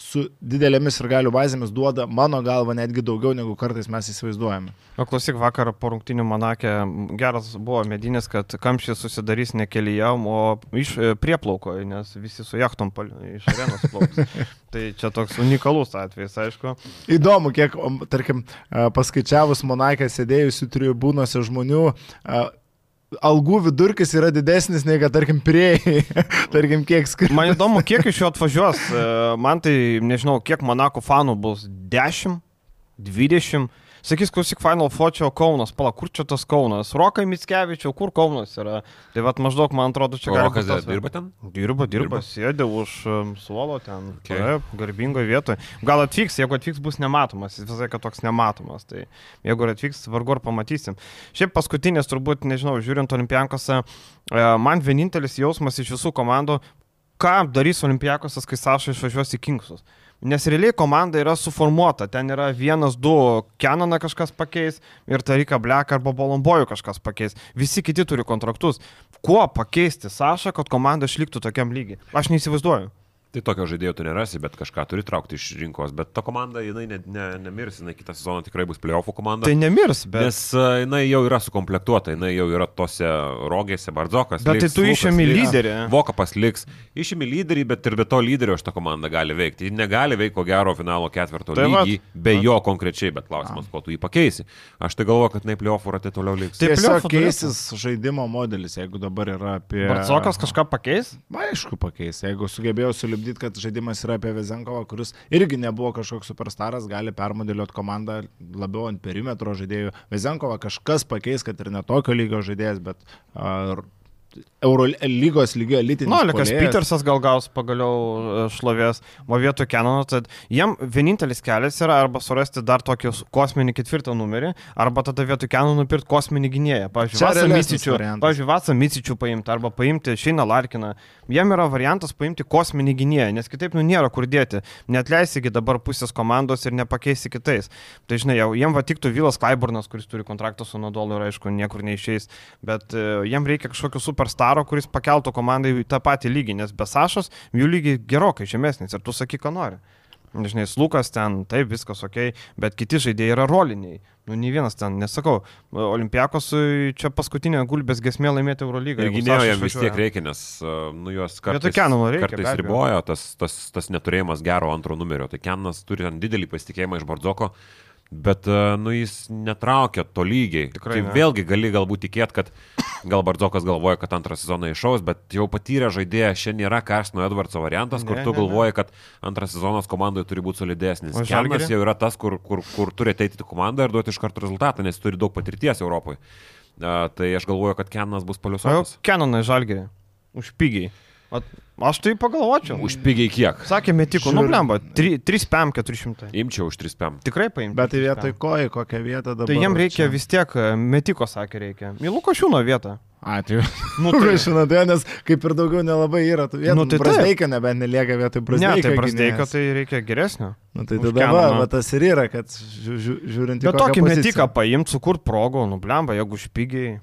su didelėmis sirgalių bazėmis, duoda mano galva netgi daugiau negu kartais mes įsivaizduojame. O klausyk, vakar po rungtinių Monakė geras buvo medinis, kad kamščiai susidarys ne kelyje, o iš e, prieplaukoje, nes visi su jachtom iš arenos plauks. [laughs] tai čia toks unikalus atvejis, aišku. Įdomu, kiek, tarkim, a, paskaičiavus Monakę sėdėjusių tribūnose žmonių, a, algų vidurkis yra didesnis nei kad, tarkim, prieėjai. [laughs] tarkim, kiek skirta. Man įdomu, kiek iš jo atvažiuos. E, Man tai, nežinau, kiek Monako fanų bus. 10, 20. Sakys, klausyk, Final Fočio Kaunas, pala, kur čia tas Kaunas? Rokai Mitskevičiau, kur Kaunas yra? Tai vad maždaug, man atrodo, čia gali Rokas būt tas- dirba ten? Dirba, dirba, Dirba. sėdė už um, suolo ten, Okay. garbingoje vietoje. Gal atvyks, jeigu atvyks bus nematomas, jis visai kad toks nematomas. Tai jeigu atvyks, vargu ar pamatysim. Šiaip paskutinis, turbūt, nežinau, žiūrint Olimpiankose, e, man vienintelis jausmas iš visų komandų, ką darys Olimpiakosas, kai Saša išvažiuos į Kingsus. Nes realiai komanda yra suformuota, ten yra vienas, du, Kenaną kažkas pakeis ir Tariką Bleką arba Bolombojų kažkas pakeis. Visi kiti turi kontraktus. Kuo pakeisti Sašą, kad komanda išliktų tokiam lygiai? Aš neįsivaizduoju. Tai tokio žaidėjo tu nerasi, bet kažką turi traukti iš rinkos. Bet ta komanda, jinai ne, ne, nemirs, jinai kitą sezoną tikrai bus playoffų komanda. Tai nemirs, bet... Nes a, jinai jau yra sukomplektuota, jinai jau yra tose rogėse, Bardzokas. Bet tai liks, tu Lukas išėmi lyderį. Vokapas liks. Išėmi lyderį, bet ir be to lyderio šitą komandą gali veikti. Ji negali veikti ko gero finalo ketvirto Tai tai vat. lygį, be jo konkrečiai, bet klausimas, kuo tu jį pakeisi. Aš tai galvoju, kad jinai playoffų rate toliau liks. Tai turėtų. keisis žaidimo modelis, jeigu dabar yra apie... Barcokas kažką pakeis? Na, aišku, pakeis. Jeigu sugebėjau sulibdyti, kad žaidimas yra apie Vezenkovą, kuris irgi nebuvo kažkoks superstaras, gali permodeliuoti komandą labiau ant perimetro žaidėjų. Vezenkovą kažkas pakeis, kad ir netokio lygio žaidėjas, bet ar Euro lygos lygio elitinis. Nu, Likas puolėjas. Petersas gal gaus pagaliau e, šlovės, o vietoj Kenono, tad jiem vienintelis kelias yra arba surasti dar tokį kosminį ketvirtą numerį, arba tada vietoj Kenono nupirkti kosminį gynėją. Pavyzdžiui, Vasą Micičių, variantas. pavyzdžiui, Vasą Micičių paimti, arba paimti Šeiną Larkiną. Jiem yra variantas paimti kosminį gynėją, nes kitaip nu nėra kur dėti. Netleisigi dabar pusės komandos ir nepakeisi kitais. Tai žinai, jau jiem va tiktų Vilas Klaiburnas, kuris turi kontraktą su Nadolu ir aišku, niekur neišeis, bet uh, jiem reikia kažkokio superstaro, kuris pakeltų komandą į tą patį lygį, nes be Sašos jų lygiai gerokai žemesnis ir tu sakyk, ką nori. Žinai, Lukas ten, taip, viskas ok, bet kiti žaidėjai yra roliniai. Nu, nei vienas ten, nesakau, Olimpiakosui čia paskutinė gulbės gesmė laimėti Eurolygą. Gynėjo jam vis tiek reikia, nes a, nu, juos Vietoj kartais, Kenono reikia, kartais ribojo tas, tas, tas neturėjimas gero antro numerio. Tai Kenas turi ten didelį pasitikėjimą iš Bardzoko, bet a, nu, jis netraukia to lygiai. Tikrai tai ne. vėlgi gali galbūt tikėti, kad gal Bardzokas galvoja, kad antrą sezoną iššaus, bet jau patyrę žaidėją šiandien nėra Karstino Edvardso variantas, kur Ne, tu ne, galvoji, kad antras sezonas komandoje turi būti solidesnis. Žalgiry? jau yra tas, kur, kur, kur turi ateiti į komandą ir duoti iš karto rezultatą, nes turi daug patirties Europoje. A, tai aš galvoju, kad Kenas bus paliusotas. Kenonai žalgerį. Už pigiai. At, aš tai pagalvočiau. Už pigiai kiek? Sakė metiko, nu blemba, 3 PM 400. Imčiau už 3 PM. Tikrai paimti. Bet tai vietoj ko, į kokią vietą dabar? Tai jiem reikia čia? vis tiek, e, metiko sakė reikia. Į Lukošiūno vietą. A, tai Nu, Nu, [laughs] tai, žinot, tai, nes kaip ir daugiau nelabai yra tų vietų. Nu, Nu, tai. Brasdeikio nebent nelieka vietoj ne, Brasdeikio. tai gynėjas. tai reikia geresnio. Nu, tai tada va, Kenoną. va, tas ir yra, kad žiū, žiū, žiūrint į Bet tokį metiką paimti, sukurt progų, nu blemba, jeigu špigiai.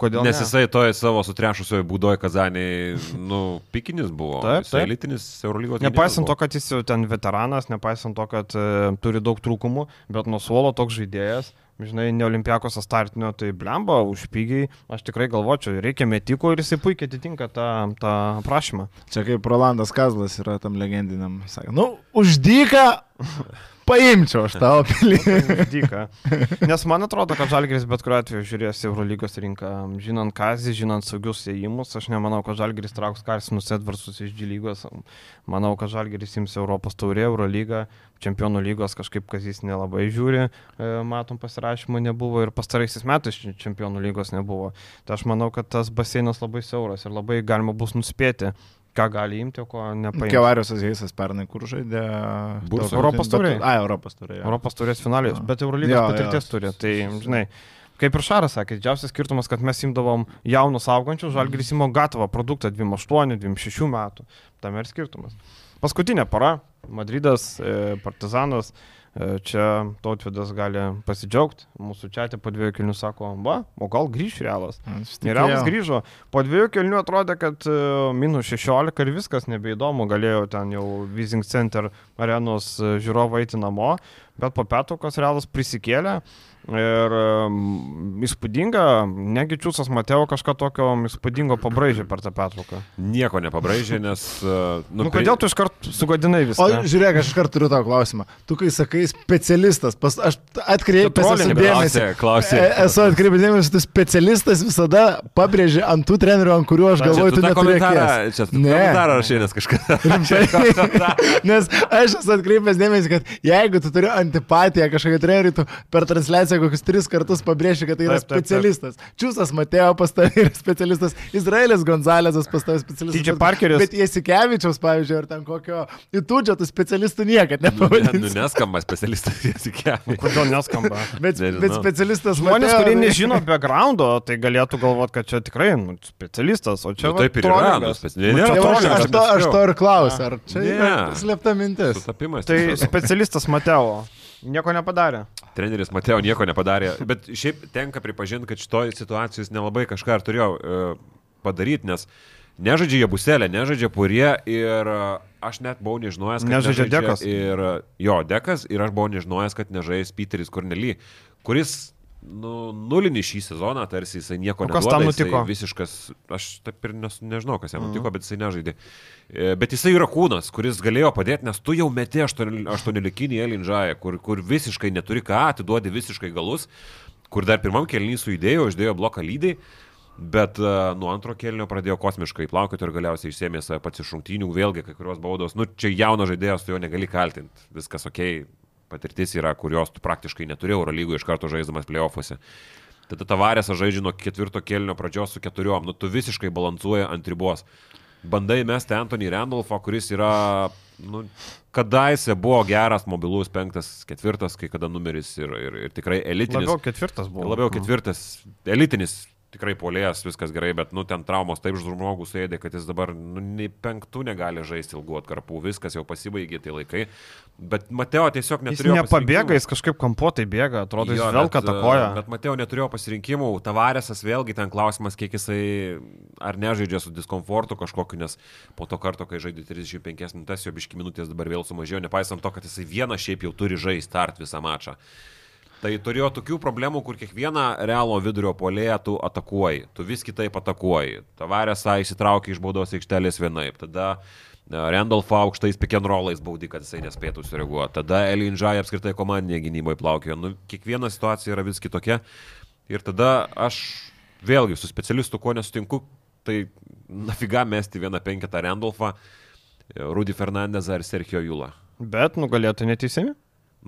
Kodėl? Nes ne? jisai toje savo sutrešusioje būdoje Kazanėje, nu, pikinis buvo. Taip, taip. elitinis Eurolygos. Nepaisant to, kad jis jau ten veteranas, nepaisant to, kad e, turi daug trūkumų, bet nuo suolo toks žaidėjas, žinai, ne olimpiakos startinio, tai blemba, už pigiai, aš tikrai galvočiau, reikia metiko ir jisai puikiai atitinka tą, tą prašymą. Čia kaip Rolandas Kazlas yra tam legendiniam. Sakė, nu, uždyka, [laughs] paimčiau aš tavo pilį. Dyka. Nes man atrodo, kad Žalgeris bet kuriuo atveju žiūrės Eurolygos rinką. Žinant Kazį, žinant saugius įėjimus, aš nemanau, kad Žalgeris trauks Karsinus Edvarsus iš G lygos. Manau, kad Žalgeris ims Europos taurė, Eurolygą, Čempionų lygos kažkaip Kazys nelabai žiūri. E, Matom, pasirašymo nebuvo ir pastaraisiais metais Čempionų lygos nebuvo. Tai aš manau, kad tas baseinas labai siauras ir labai galima bus nuspėti, ką gali imti, o ko nepaimti. Kevarius Azijasas pernai kur žaidė. Tarptautin- Europos taurėj. A, Europos turėjo. Europos turės finalės, Jo. bet Eurolygos Jo, patirties jo. turi. Tai, žinai, kaip ir Šaras sakė, didžiausias skirtumas, kad mes imdavom jaunus augančius, žalgris įmo gatavą produktą 28, 26 metų. Tam ir skirtumas. Paskutinė para - Madridas, e, Partizanas. E, Čia tautvidas gali pasidžiaugti. Mūsų čia po dviejų kilnių sako, va, o gal grįž realas. Ir Realas grįžo. Po dviejų kelnių atrodė, kad e, minus 16 ir viskas nebeįdomu. Galėjo ten jau Vising Center arenos e, žiūrovai eiti namo, bet po petokos Realas prisikėlė. Ir um, įspūdinga, negi Čiūsas Mateo kažką tokio įspūdingo pabraižė per tą petruką. Nieko nepabraižė, nes... Uh, Nu, nu kodėl tu iškart sugadinai O viską? žiūrėk, aš iškart turiu tavo klausimą. Tu kai sakai specialistas, pas, aš atkreipiu dėmesį. Klausė, klausė. E, Esu atkreipęs dėmesį, tu specialistas visada pabrėži ant tų trenerių, ant kurių aš galvoju, tu tą neturi komentarą, akės. čia tu Ne. komentarą rašai, nes. [laughs] Rimtai. Nes aš esu atkreipęs dėmesį, kad jeigu tu turi ant antipatiją kažkokią trenerių, tu per transliaciją kokius tris kartus pabrėži, kad tai yra Taip, taip, taip. specialistas. Čiūsas Matėjo pas tave yra specialistas, Izraelis Gonzalesas pas tave specialistas. TJ Parkeris. Bet Jasikevičiaus, pavyzdžiui, ar ten kokio Itudžio, tu specialistų niekad Nu, ne, nu, neskamba specialistas [laughs] Jasikėvė. Kodėl neskamba? Bet, Nežinau. bet specialistas Žmonės, Mateo, kurie tai- nežino backgroundo, tai galėtų galvoti, kad čia tikrai nu, specialistas, o čia Nu, va, taip ir yra, nu, speci- ne, Nu, nėra čia Tai va, aš, aš, to, aš to ir klausiu, ar čia Ne. yra slėpta mintis. Sutapimas. Tai specialistas Mateo nieko nepadarė. Treneris Mateo nieko nepadarė, bet šiaip tenka pripažinti, kad šitoje situacijoje jis nelabai kažką ir turėjo e, padaryti, nes nežaidžia jie buselę, nežaidžia purie ir e, aš net buvau nežinojęs, kad Nežaidžia Dekas. Ir jo, Dekas ir aš buvau nežinojęs, kad nežais Peteris Kornely, kuris nu, nulinį šį sezoną, tarsi jisai nieko O kas neduoda, tam nutiko? Visiškas, aš taip ir nes, nežinau, kas jam nutiko, bet jisai nežaidė. E, Bet jisai yra kūnas, kuris galėjo padėti, nes tu jau meti aštuonelikinį Elindžąją, kur, kur visiškai neturi ką, atiduodi visiškai galus, kur dar pirmam kelnys sujudėjo, uždėjo bloką lydai. Bet uh, nuo antro kelnio pradėjo kosmiškai plaukioti ir galiausiai išsėmė save pats iš šimtinių, vėlgi kai kurios baudos. Nu, čia jaunas žaidėjas, tu jo negali kaltinti. Viskas ok, patirtis yra, kurios tu praktiškai neturi Eurolygoje iš karto žaisdamas playoffuose. Tada tavarės žaidžia nuo ketvirto kelnio pradžios su keturiom, nu tu visiškai balansuoji ant ribos. Bandai mesti Anthony Randolphą, kuris yra, nu, kadaise buvo geras, mobilus penktas, ketvirtas, kai kada numeris ir, ir, ir tikrai elitinis. Labiau ketvirtas buvo. Labiau ketvirtas, elitinis, tikrai polėjas, viskas gerai, bet, nu, ten traumos taip žmogų suėdė, kad jis dabar, nu, nei penktų negali žaisti ilgų atkarpų, viskas jau pasibaigė tai laikai. Bet Mateo tiesiog Jis neturėjo. nepabėga, pasirinkimų. jis kažkaip kampuotai bėga, atrodo, jis Jo, vėl bet, katakoja. Bet Mateo neturėjo pasirinkimų, Tavarėsas vėlgi ten klausimas, kiek jisai ar nežaidžia su diskomfortu kažkokiu, nes po to karto, kai žaidė 35 minutės, jo biški minutės dabar vėl sumažėjo, nepaisant to, kad jisai vieną šiaip jau turi žaisti start visą mačą. Tai turėjo tokių problemų, kur kiekvieną realo vidurio polėją tu atakuoji, tu vis kitaip atakuoji. Tavarėsą įsitraukia iš baudos aikštelės vienaip, tada e, Randolfą aukštais rollais baudi, kad jisai nespėtų sureaguoti. Tada Elinžai apskritai komandinėje gynyboje plaukėjo. Nu, kiekviena situacija yra vis kitokia. Ir tada aš vėlgi su specialistu ko nesutinku, tai nafiga mesti vieną penketą Randolfą, Rudy Fernandezą ir Sergio Julą. Bet nugalėtų neteisimi.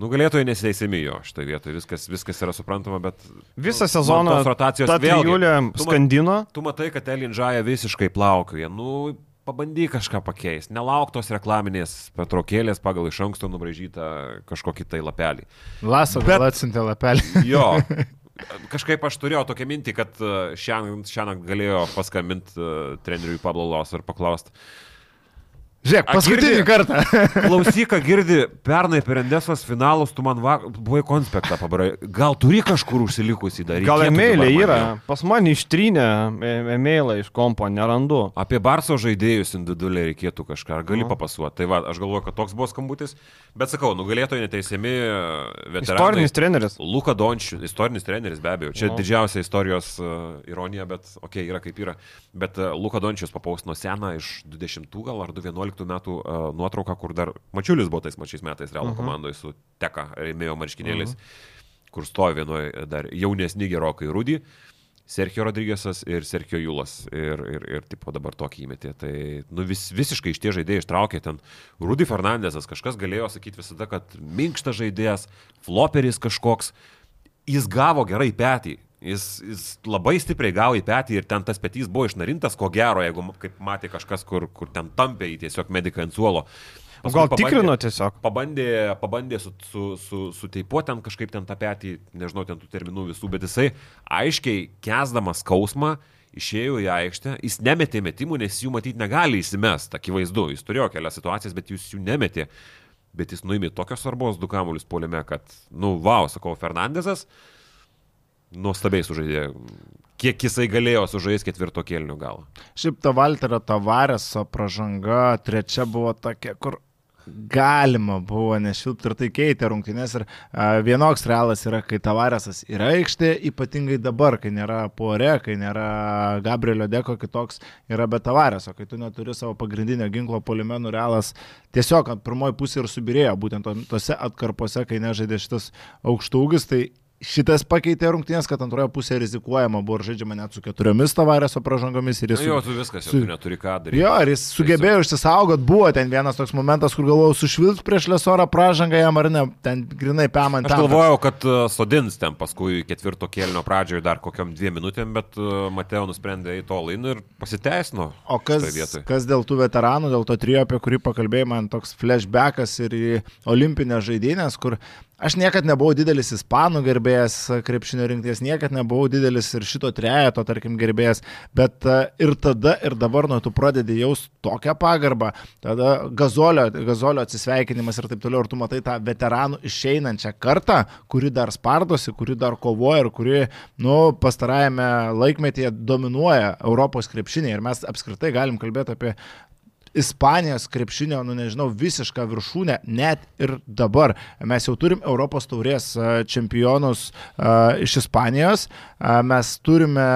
Nugalėtojai nesiteisimi jo šitoje vietoje, viskas, viskas yra suprantama, bet... Visą man sezoną rotacijos ta vėlgi. trijulė Tu skandino. Tu matai, kad Elinžaja visiškai plaukioja. Nu, pabandyk kažką pakeisti. Nelauk tos reklaminės patraukėlės pagal iš anksto nubražytą kažkokį tai lapelį. Laso, Bet- atsintė lapelį. [laughs] Jo. [laughs] Kažkaip aš turėjau tokią mintį, kad šiandien, šiandien galėjo paskambinti uh, treneriui Pablo Los ir paklausti. Žiūrėk, paskutinį girdi? kartą. [laughs] Klausyk, ką girdi, pernai per Endesos finalus tu man va, buvai konspektą pabarai. Gal turi kažkur užsilikusi dar? Gal emailė yra. Pas mane ištrynė e- emailą iš kompo, nerandu. Apie Barso žaidėjus individualiai reikėtų kažką, ar gali Nu. papasuoti. Tai va, aš galvoju, kad toks buvo skambutis, bet sakau, nugalėtojai neteisiami e, veteranai. Istorinis treneris. Luka Dončius, istorinis treneris be abejo. Čia Nu. didžiausia istorijos uh, ironija, bet okei, okay, yra kaip yra. Bet uh, Luka Dončius papausino seną iš 20 gal ar 11 metų uh, nuotrauką, kur dar Mačiulis buvo tais pačiais metais Realo Mhm. komandoje su Teka, rėmėjo marškinėliais, kur stovi vienoje dar jaunesni gerokai Rudy. Sergio Rodrygėsas ir Sergio Julas. Ir, ir, ir tipo dabar tokį įmetė. Tai nu, vis, visiškai iš tie žaidėjai ištraukė ten. Rudy Fernandesas kažkas galėjo sakyti visada, kad minkštas žaidėjas, floperis kažkoks. Jis gavo gerai petį. Jis, jis labai stipriai gavo į petį ir ten tas petys buvo išnarintas, ko gero, jeigu kaip matė kažkas, kur, kur ten tampė į tiesiog mediką ant suolo. Paskui gal pabandė- tikrino tiesiog? Pabandė, pabandė su, su, su, suteipuoti ten kažkaip ten tą petį, nežinau, ten tų terminų visų, bet jisai aiškiai kesdamas skausmą išėjo į aikštę, jis nemetė metimų, nes jų matyti negali įsimest, akivaizdu, jis turėjo kelias situacijas, bet jūs jų nemetė. Bet jis nuėmė tokios svarbos du kamuolius poliame, kad, nu, wow, sakau, Fernandezas nuostabiai sužaidė. Kiek jisai galėjo sužaisti ketvirto kelnių galą. Šiaip ta Valterio Tavareso pražanga trečia buvo tokia, kur galima buvo nešilpti ir tai keitė rungtynės. Ir a, vienoks realas yra, kai Tavaresas yra aikštė, ypatingai dabar, kai nėra Pore, kai nėra Gabrielio Deko, kitoks yra be Tavareso, kai tu neturi savo pagrindinio ginklo polimenų realas tiesiog pirmoji pusė ir subirėjo, būtent to- tose atkarpose, kai nežaidė šitas aukštūgis, tai šitas pakeitė rungtynės, kad antroje pusėje rizikuojama buvo ir žaidžiama net su keturiomis tavarėso pražangomis jis... Nu, jo, tu viskas, su- tu neturi ką daryti. Jo, ir jis sugebėjo išsisaugot, buvo ten vienas toks momentas, kur galvojau, sušvilps prieš lesorą pražangą jam ar ne, ten grinai pamant. Aš galvojau, kad uh, sodins ten paskui ketvirto kėlinio pradžioje dar kokiam dviem minutėm, bet uh, Mateo nusprendė į to lainą ir pasiteisino. O kas, kas dėl tų veteranų, dėl to trijo, apie kurį pakalbėjai, man toks flashbackas ir į olimpinės žaidynės, kur aš niekada nebuvau didelis ispanų gerbėjas krepšinio rinkties, niekada nebuvau didelis ir šito trejeto, tarkim, gerbėjas, bet ir tada, ir dabar nuo tu pradedi jaus tokią pagarbą, tada gazolio, gazolio atsisveikinimas ir taip toliau, ir tu matai tą veteranų išeinančią kartą, kuri dar spardosi, kuri dar kovoja ir kuri, nu, pastarajame laikmetyje dominuoja Europos krepšinį ir mes apskritai galim kalbėti apie Ispanijos krepšinio, nu nežinau, visišką viršūnę, net ir dabar. Mes jau turim Europos taurės a, čempionus a, iš Ispanijos, a, mes turime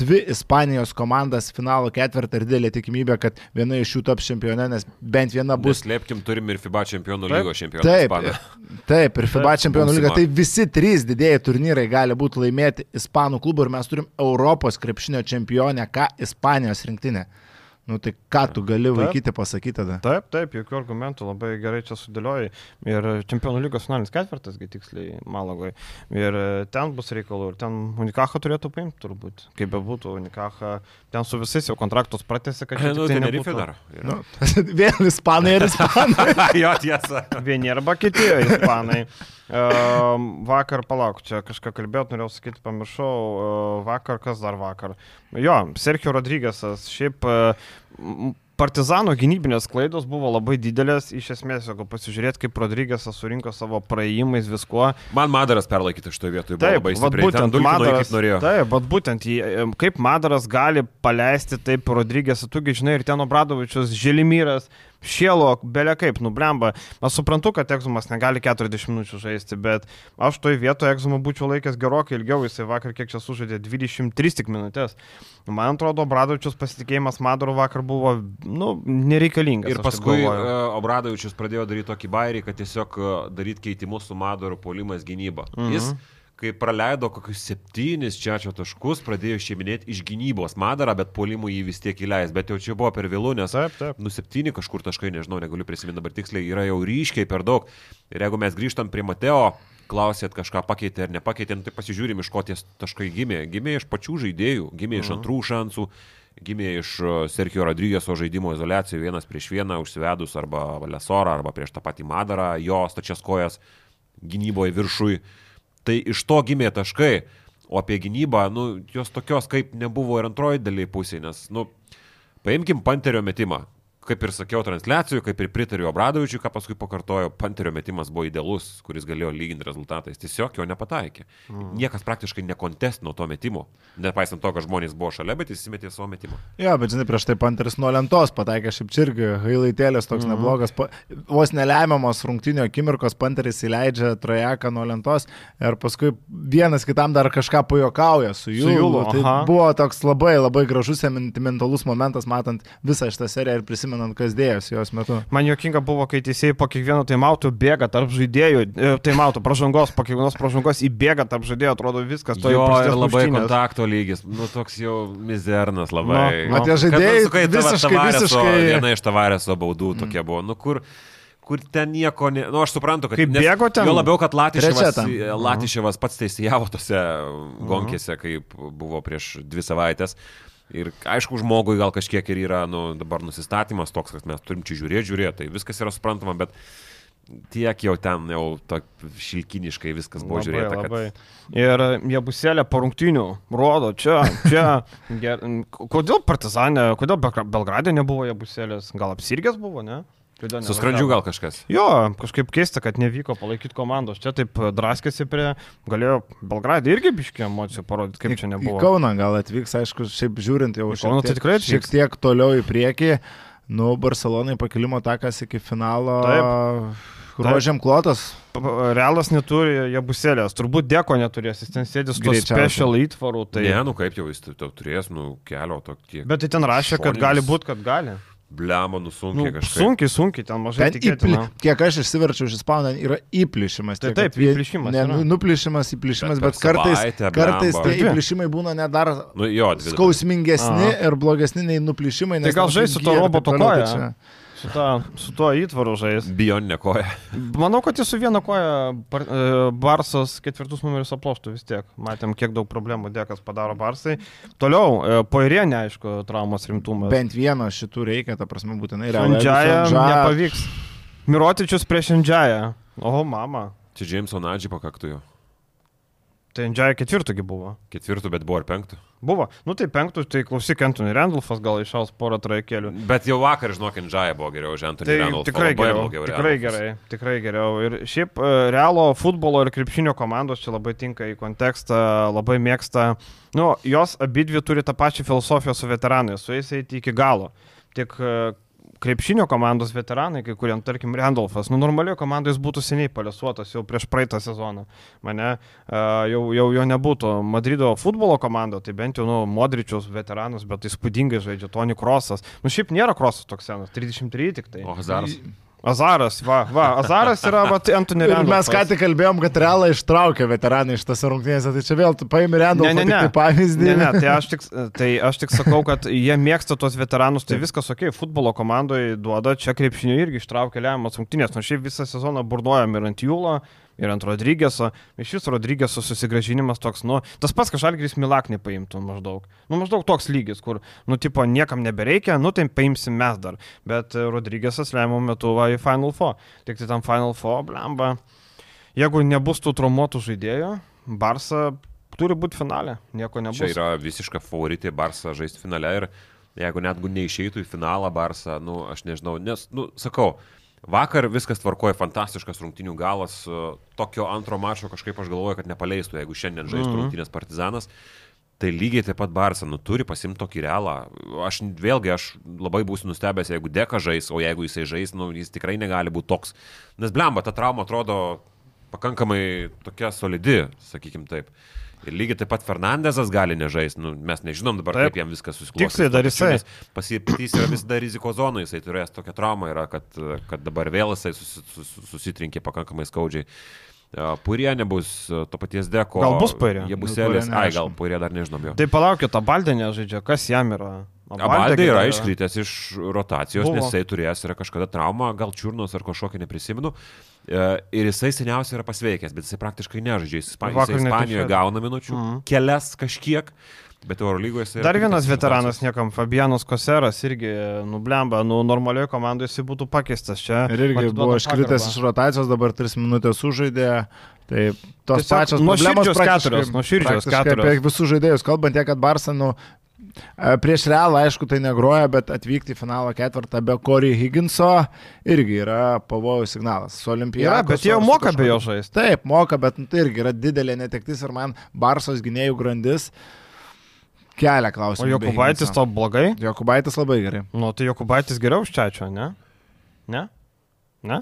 dvi Ispanijos komandas finalo ketvirtą ir didelė tikimybė, kad viena iš jų taps čempionė, nes bent viena bus Bus slėpkim, turim ir FIBA čempionų lygos čempionų. Taip, Ispaną. taip, ir FIBA čempionų lyga. Tai visi trys didėjai turnyrai gali būti laimėti Ispanų klubų ir mes turim Europos krepšinio čempionę, ką Ispanijos rinktinė. Nu tai ką tu gali vaikyti pasakyti tada? Taip, taip, jokių argumentų, labai gerai čia sudėliojai. Ir čempionų lygos finalinis ketvirtas, kai tiksliai Malagoje. Ir e, ten bus reikalų, ir ten Unikachą turėtų paimti turbūt. Kaip bebūtų, Unikachą ten su visais jau kontraktus pratęsė, kad [laughs] čia Nu, tiktai Tenerife nebūtų dar. Nu, vėl ispanai ir ispanai. [laughs] jo, tiesa. Vieni arba kiti ispanai. Ehm, vakar, palauk, čia kažką kalbėjot, norėjau sakyti, pamiršau. Ehm, Vakar, kas dar vakar? Jo, Sergio Rodrygėsas, šiaip e, m, Partizano gynybinės klaidos buvo labai didelės, iš esmės, jeigu pasižiūrėt, kaip Rodrygėsas surinko savo praėjimais viskuo. Man Madaras perlaikyti šitoje vietoje buvo labai vat stipriai. Ten dulkino, Madaras, taip, bet būtent jį, em, kaip Madaras gali paleisti taip Rodrygėsą, tugi žinai, ir ten Obradovičius, Želimyras, Šielo, belia kaip, nublemba. Aš suprantu, kad Egzumas negali 40 minučių žaisti, bet aš toj vietoje Egzumą būčiau laikęs gerokai ilgiau, jisai vakar kiek čia sužaidė 23 tik minutės. Man atrodo, Obradovičius pasitikėjimas Madaru vakar buvo, nu, nereikalingas. Ir taip paskui galvoju. uh, Obradovičius pradėjo daryti tokį bairį, kad tiesiog uh, daryti keitimus su Madaru polimas gynyba. Mhm. Jis, kai praleido kokius septynis čiačio taškus, pradėjo šeiminėti iš gynybos Madarą, bet polimų jį vis tiek įleis. Bet jau čia buvo per vėlų, nes Taip, taip. nu septyni kažkur taškai, nežinau, negaliu prisiminti dabar tiksliai, yra jau ryškiai per daug. Ir jeigu mes grįžtam prie Mateo, klausėt kažką pakeitė ar nepakeitė, nu, tai pasižiūrim, iš ko tie taškai gimė. Gimė iš pačių žaidėjų, gimė iš antrų šansų, gimė iš uh, Sergio Rodrygėso žaidimo izolacijų vienas prieš vieną užsivedus arba Lesorą, arba prieš tą patį Madarą, jo stačias kojas gynyboje viršui. Tai iš to gimė taškai, o apie gynybą, nu, jos tokios kaip nebuvo ir antroji dalyje pusėje, nes, nu, paimkim Panterio metimą. Kaip ir sakiau transliacijų, kaip ir pritariu Obradovičiui, ką paskui pakartojo, Panterio metimas buvo idealus, kuris galėjo lyginti rezultatais. Tiesiog jo nepataikė. Mm. Niekas praktiškai nekontestino to metimo. Nepaisant to, kad žmonės buvo šalia, bet jis įmetė savo metimą. Jo, bet žinai, prieš tai Panteris nuo lentos pataikė šiaip irgi, hailaitėlės toks mm neblogas, pa, vos nelemiamos rungtinio akimirkos Panteris įleidžia trojeką nuo lentos ir paskui vienas kitam dar kažką pajokauja su jų. Tai aha. buvo toks labai labai gražus sentimentalus momentas, matant visą šitą seriją ir prisimenant, kas dėjosi jos metu. Man juokinga buvo, kai teisėjai po kiekvieno taimauto bėga tarp žaidėjų, e, taimauto pražangos, po kiekvienos pražangos įbėga tarp žaidėjų, atrodo viskas to Jo, ir labai kontakto lygis, nu toks jau mizernas labai. Nu, O tie Kad, žaidėjai nu, kai visiškai, Tavareso- visiškai... Viena iš tavarėso baudų tokia buvo. Nu, kur, kur ten nieko, ne... nu aš suprantu, kad... Kaip bėgo ten? Jo labiau, kad Latiševas, ten. Latiševas pats teisėjavo tose gonkėse, kaip buvo prieš dvi savaitės. Ir aišku, žmogui gal kažkiek ir yra nu, dabar nusistatymas toks, kad mes turim čia žiūrėti, žiūrėti, tai viskas yra suprantama, bet tiek jau ten jau šilkiniškai viskas buvo Labai, žiūrėta. Kad... labai. Ir jie buselė po rungtinių rodo, čia, čia. [laughs] Ger... Kodėl Partizanė, kodėl Belgra- Belgrade nebuvo jie buselės? Gal apsirgęs buvo, ne? Su skrandžiu gal kažkas. Jo, kažkaip keista, kad nevyko palaikyti komandos. Čia taip draskėsi prie, galėjo Belgradė irgi biškiai emocijų parodyti, kaip čia Į nebuvo. Kauną gal atvyks, aišku, šiaip žiūrint jau Į Kauną tai tikrai šiek atvyks. tiek toliau į priekį. Nu, Barcelonai pakilimo takas iki finalo. Rožiam klotas. Realas neturi jie buselės, turbūt deko neturės, jis ten sėdės su special įtvarų. Tai... Tai... Ne, nu kaip jau jis turės, nu kelio tokie. Bet tai ten rašė, kad Šoninis. gali būti, kad gali. Bliamo, Nu, nusunkiai kažkaip. sunkiai, sunkiai, ten mažai Ten įpli, kiek aš išsiverčiau iš ispanų, yra įplyšimas. Tai taip, įplyšimas Ne, yra. nu, nuplyšimas, įplyšimas, Bet bet, kartais, savaitę, kartais blemba. tie įplyšimai būna net dar Nu jo, skausmingesni Aha. ir blogesni nei nuplyšimai. Tai nes gal ten žais su taip roboto tai koja? čia- Su, ta, su tuo įtvaru žais. Bioninė koja. Manau, kad jis su viena koja bar, e, Barsas ketvirtus numerius aploštų vis tiek. Matėm, kiek daug problemų dėkas padaro Barsai. Toliau, e, Poirė, neaišku, traumos rimtumas. Bent vieno šitų reikia, ta prasme, būtinai Šandžiaja Šandžaja- nepavyks. Mirotičius prieš Šandžiają. O, mama. Čia Jameso Nadži pakaktų jo. Tai Šandžiaja ketvirtugi buvo. Ketvirtų, bet buvo ir penktų. Buvo. Nu tai penktų, tai klausyk, Antony Randolphas gal išaus porą trajekėlių. Bet jau vakar, žinok, Indžaja buvo geriau už Antonį Tai Randolphą. tikrai geriau. blogiau Tikrai Randolphas. gerai. Tikrai geriau. Ir šiaip e, realo futbolo ir krepšinio komandos čia labai tinka į kontekstą, labai mėgsta. Nu, jos abidvi turi tą pačią filosofiją su veteranais, su jais eiti iki galo. Tik e, krepšinio komandos veteranai, kai kuriem, tarkim, Randolphas, nu normalioje komandoje jis būtų seniai palesuotas jau prieš praeitą sezoną. Mane jau, jau jo nebūtų. Madrido futbolo komanda, tai bent jau, nu, Modričius veteranas, bet įspūdingai žaidžia, Tony Krosas. Nu, šiaip nėra Krosas toks senas, 33 tik tai. O Hazaras. Azaras, va, va, Azaras yra va, tai Antony Ir Randolphas. mes ką tik kalbėjom, kad realą ištraukė veteranai iš tas rungtynėse, tai čia vėl paimi Randolphą Ne, ne, ne. tai pavyzdį. Ne, ne, tai aš, tik, tai aš tik sakau, kad jie mėgsta tuos veteranus, tai viskas ok, futbolo komandoje duoda, čia krepšinio irgi ištraukia lemiamas rungtynės, nors šiaip visą sezoną burduojam ir ant Jūlo, ir ant Rodrygėso, iš vis Rodrygėso susigražinimas toks, nu, tas pats kažkaip Milaknį paimtų maždaug. Nu, maždaug toks lygis, kur, nu, tipo, niekam nebereikia, nu, tai paimsim mes dar. Bet e, Rodrygėsas lemiamų metų va į Final Four. Tik tai tam Final Four, blemba. Jeigu nebus tų traumuotų žaidėjų, Barsa turi būti finale, nieko nebus. Čia yra visiška favoritė Barsa žaisti finale ir jeigu netgi neišeitų į finalą Barsa, nu, aš nežinau, nes, nu, sakau, vakar viskas tvarkoja, fantastiškas rungtinių galas, e, tokio antro mačo kažkaip aš galvoju, kad nepaleistų, jeigu šiandien žaistų Mhm. rungtinės partizanas. Tai lygiai taip pat Barsa, nu, turi pasimti tokį realą. Aš vėlgi, aš labai būsiu nustebęs, jeigu Deka žais, o jeigu jisai žais, nu, jis tikrai negali būti toks. Nes blemba, ta trauma atrodo pakankamai tokia solidi, sakykim taip. Ir lygiai taip pat Fernandezas gali nežaisti, nu, mes nežinom dabar, Taip. kaip jam viskas susiklostys. Tiksliai dar jisai. Pasipitys yra vis dar riziko zonoje, jisai turės tokią traumą, yra, kad, kad dabar vėl jisai susi, sus, susitrinkė pakankamai skaudžiai. Purie nebus to paties deko. Gal bus Poirier? Jie bus Nu, elės. Ai, gal. Purie dar nežinom jo. Tai palaukit, tą baldę nežaidžia, kas jam yra? Abaldė yra iškritęs iš rotacijos, Buvo. nes jisai turėjęs yra kažkada traumą, gal čiurnos ar kažkokią neprisimenu. E, Ir jisai seniausiai yra pasveikęs, bet jisai praktiškai nežaidžia. Jis Ispanijoje gauna minučių, Mhm. kelias kažkiek, bet Eurolygoje jisai... yra Dar vienas veteranas niekam, Fabianas Koseras irgi nublemba, nu normalioje komandoje jis būtų pakeistas čia. Ir irgi atiduoda buvo iškritęs iš rotacijos, dabar 3 minutės sužaidė. Tai tos Tiesiog pačios nuoširdžios problemos praktiškai- keturios, nuoširdžios praktiškai keturios. Apie visus žaidėjus, kalbant tiek, kad Barsa, nu, e, prieš realą, aišku, tai negroja, bet atvykti į finalo ketvirtą be Corey Higginso irgi yra pavojų signalas. Su Olimpija. Yra, bet jie jau moka be jo žaisti. Taip, moka, bet nu, tai irgi yra didelė netektis ir man Barsos gynėjų grandis kelia O klausimą. Jokubaitis to blogai? Jokubaitis labai gerai. Nu, tai Jokubaitis geriau už Čiačio, ne? Ne? Ne?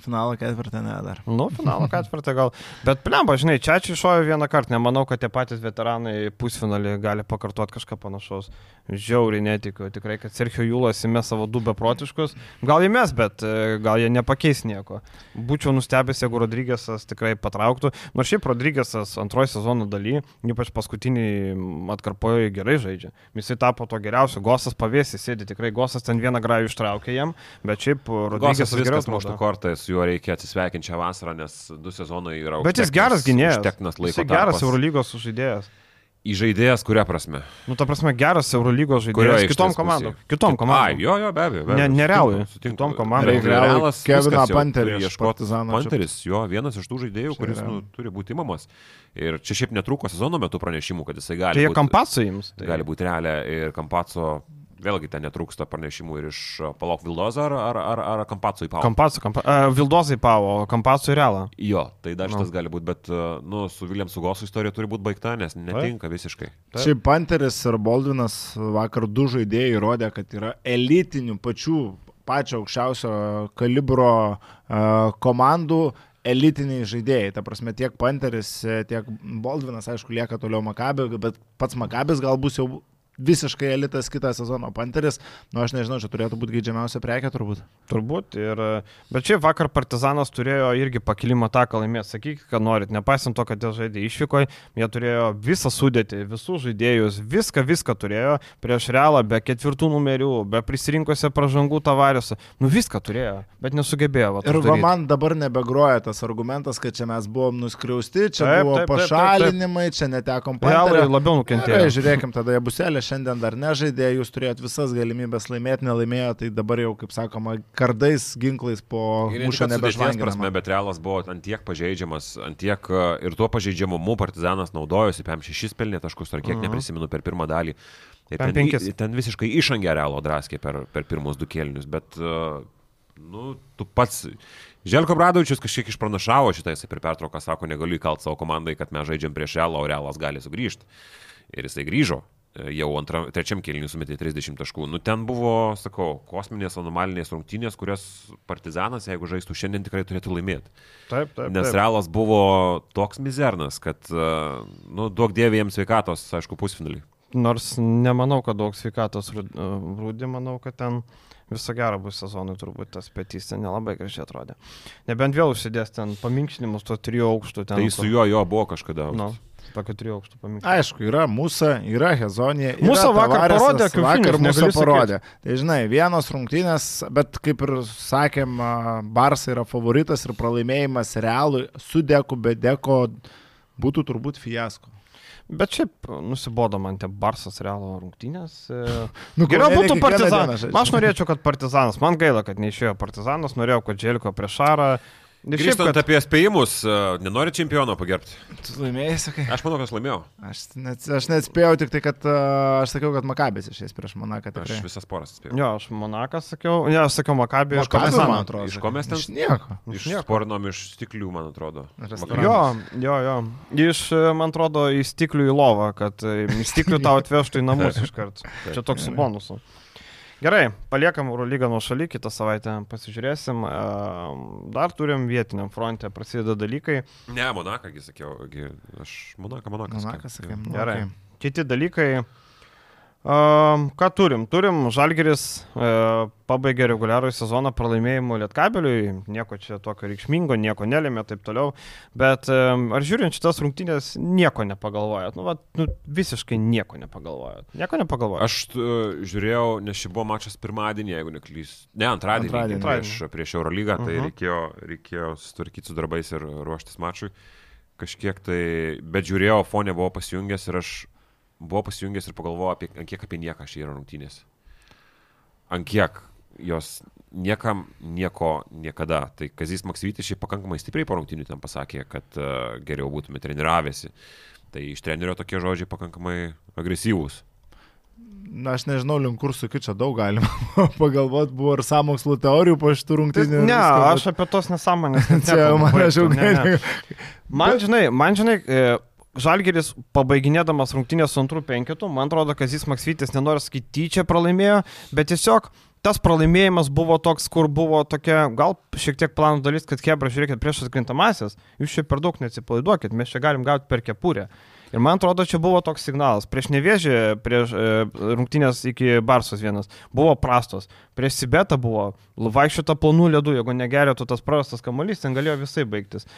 Finalo ketvirtą ne dar. Nu, finalo ketvirtą gal. Bet plemba, žinai, Čiačiai iššovė vieną kartą. Nemanau, kad tie patys veteranai pusfinalį gali pakartoti kažką panašaus. Žiauriai netikiu. Tikrai, kad Sergio Jūlas įmės savo du beprotiškus. Gal įmės, bet e, gal jie nepakeis nieko. Būčiau nustebęs, jeigu Rodrygėsas tikrai patrauktų. Nors šiaip Rodrygėsas antrojo sezono daly, ypač paskutinį atkarpoje gerai žaidžia. Jisai tapo to geriausiu. Gosas pavėsi sėdi. Tikrai Gosas ten vieną grajų ištraukė jam. Bet šiaip Rodrygėsas geriau viskas muštų su juo reikia atsisveikinti šią vasarą, nes du sezonai yra Bet jis geras gynėjas. Jis geras. Eurolygos žaidėjas. Įžaidėjas, kuria prasme? Nu, ta prasme, geras Eurolygos žaidėjas. Kitom komandom. Kitom Ai, komandom. jo, jo, be abejo. be Ne- abejo, nerealui, sutinku, sutinku. kitom komandom. Realas iš ieškot. Partizano čia. Panteris, jo, vienas iš tų žaidėjų, kuris nu, turi būti imamas. Ir čia šiaip netruko sezono metu pranešimų, kad jisai Tai gali jie būti kampaco jums. Tai. gali būti realią ir Kampaco, vėlgi ten netrūksta pranešimų ir iš uh, Palok Vildozo ar, ar, ar, ar Kampaco į Palok. Kampaco, kampa, uh, Vildozai pavo, Kampaco į realą. Jo, tai dar Nu. šitas gali būti, bet uh, nu, su William Sugosu istorija turi būti baigta, nes netinka visiškai. Taip. Šiaip Panteris ir Baldvinas vakar du žaidėjai įrodė, kad yra elitinių pačių, pačio aukščiausio kalibro uh, komandų elitiniai žaidėjai. Ta prasme, tiek Panteris, e, tiek Baldvinas, aišku, lieka toliau Makabė, bet pats Makabis gal bus jau visiškai elitas kitą sezoną. Panteris, nu aš nežinau, čia turėtų būti geidžiamiausia prekė turbūt. Turbūt. Ir, bet šiaip vakar Partizanas turėjo irgi pakilimą taką laimėti. Sakykit, ką norit. Nepaisant to, kad jie žaidė išvykoje, jie turėjo visą sudėtį, visus žaidėjus, viską, viską turėjo prieš realą, be ketvirtų numerių, be prisirinkusią pražangų tavariusą. Nu viską turėjo, bet nesugebėjo. Va, Ir va man dabar nebegroja tas argumentas, kad čia mes buvom nuskriausti, čia Taip, buvo taip, taip, taip, taip. pašalinimai, čia netekom Realai panterio. labiau Gerai, nukentėjo. žiūrėkim, tada jie buselė šiandien dar nežaidė, jūs turėjot visas galimybės laimėti, nelaimėjo, tai dabar jau, kaip sakoma, kardais, ginklais po mūšio nebežvanginama. bet realas buvo ant tiek pažeidžiamas, ant tiek e, ir tuo pažeidžiamumu partizanas naudojosi, PM 6 pelnė taškus, ar kiek Mhm. neprisimenu per pirmą dalį. Ir ten, i- ten visiškai išangė realo draskė per, per pirmus du kėlinius, bet, e, nu, tu pats, Želko Bradovičius kažkiek išpranašavo šitą, jisai per pertrauką sako, negaliu įkalt savo komandai, kad mes žaidžiam prieš realą, o realas gali sugrįžti. Ir jisai grįžo. E, Jau antram, trečiam kėliniui sumetė 30 taškų. Nu, ten buvo, sakau, kosminės anomalinės rungtynės, kurias partizanas, jeigu žaistų šiandien, tikrai turėtų laimėti. Taip, taip. Nes taip. realas buvo toks mizernas, kad, e, nu, duok dievė jiems sveikatos, aišku, pusfinalį. Nors nemanau, kad daug sveikatos rūdį, manau, kad ten viso gero bus sezonui, turbūt tas petys ten nelabai gražiai atrodė. Nebent vėl užsidės ten paminkštinimus, to trijų aukštų ten. Tai su juo jo buvo kažkada. Nu, tokio trijų aukštų paminkštinimus. Aišku, yra mūsų, yra Hezonija. yra Musa vakar parodė kiaušinius, Vakar sakyt. parodė. Tai žinai, vienos rungtynės, bet kaip ir sakėm, a, Barsai yra favoritas ir pralaimėjimas realui su deku, be deko būtų turbūt fiasko. Bet šiaip nusibodo man tie Barsas Realo rungtynės. e, [laughs] Nu, Geriau būtų partizanas. Aš norėčiau, kad partizanas. Man gaila, kad neišėjo partizanas. Norėjau, kad Dželiko prieš Šarą. Grįžtant kad... apie spėjimus, e, nenori čempiono pagerbti. Tu laimėjai, sakai? Aš manau, kad aš laimėjau. Aš, net, aš net spėjau tik tai, kad a, aš sakiau, kad Makabės išės prieš Monaką. Aš tikrai. visas poras spėjau. Jo, aš Monakas sakiau. Ne, aš sakiau Makabį iš Makabis, man Partizano. atrodo. Iš ko mes ten- Iš nieko. Iš nieko. sporinom iš stiklių, man atrodo. Jo, jo, jo. Iš, e, man atrodo, į stiklių į lovą, kad e, stiklių tau atvežtų į namus [laughs] iš karto. Čia toks su bonusu. Gerai, paliekam Eurolygą nuo šaly, kitą savaitę pasižiūrėsim. Dar turim vietiniam fronte, prasideda dalykai. Ne, Monaką, gi sakiau. Gi, aš Monaką, Monakas. Monakas, sakai. nu, Gerai. Kiti dalykai. Ką turim? Turim Žalgeris uh, pabaigė reguliarų sezoną pralaimėjimu Lietkabeliui, nieko čia tokio reikšmingo, nieko nelėmė ir taip toliau, bet um, ar žiūrint šitas rungtynės nieko nepagalvojat, nu, va, nu visiškai nieko nepagalvojat, nieko nepagalvojat. Aš uh, žiūrėjau, nes šį buvo mačas pirmadienį, jeigu neklys. Ne, antradienį. Antradienį. antradienį. Prieš, prieš Eurolygą, tai Mhm. reikėjo, reikėjo sutvarkyti su darbais ir ruoštis mačui. Kažkiek tai, bet žiūrėjau, fonė buvo pasijungęs ir aš buvau pasijungęs ir pagalvojau, apie, ant kiek apie nieką šį yra rungtynės. Ant kiek jos niekam nieko niekada. Tai Kazis Maksytis šiaip pakankamai stipriai po rungtynių ten pasakė, kad uh, geriau būtume treniravęsi. Tai iš trenerio tokie žodžiai pakankamai agresyvūs. Na, aš nežinau, link kur su čia daug galima [laughs] pagalvoti, buvo ir samokslo teorijų po šitų rungtynių. ne, viską, aš apie tos nesąmonės. net [laughs] Čia. Man žinai, man žinai, e, Žalgeris pabaiginėdamas rungtynės su antrų penketu, man atrodo, kad jis Maksvytis nenori sakyti tyčia pralaimėjo, bet tiesiog tas pralaimėjimas buvo toks, kur buvo tokia, gal šiek tiek planų dalis, kad Hebra, žiūrėkit, prieš atkrintamasis, jūs čia per daug neatsipalaiduokit, mes čia galim gauti per kepurę. Ir man atrodo, čia buvo toks signalas. Prieš nevėžį, prieš e, rungtynės iki Barsos vienas, buvo prastos. Prieš Sibetą buvo vaikščiota plonų ledų, jeigu negerėtų tas prarastas kamuolys, ten galėjo visai baigtis.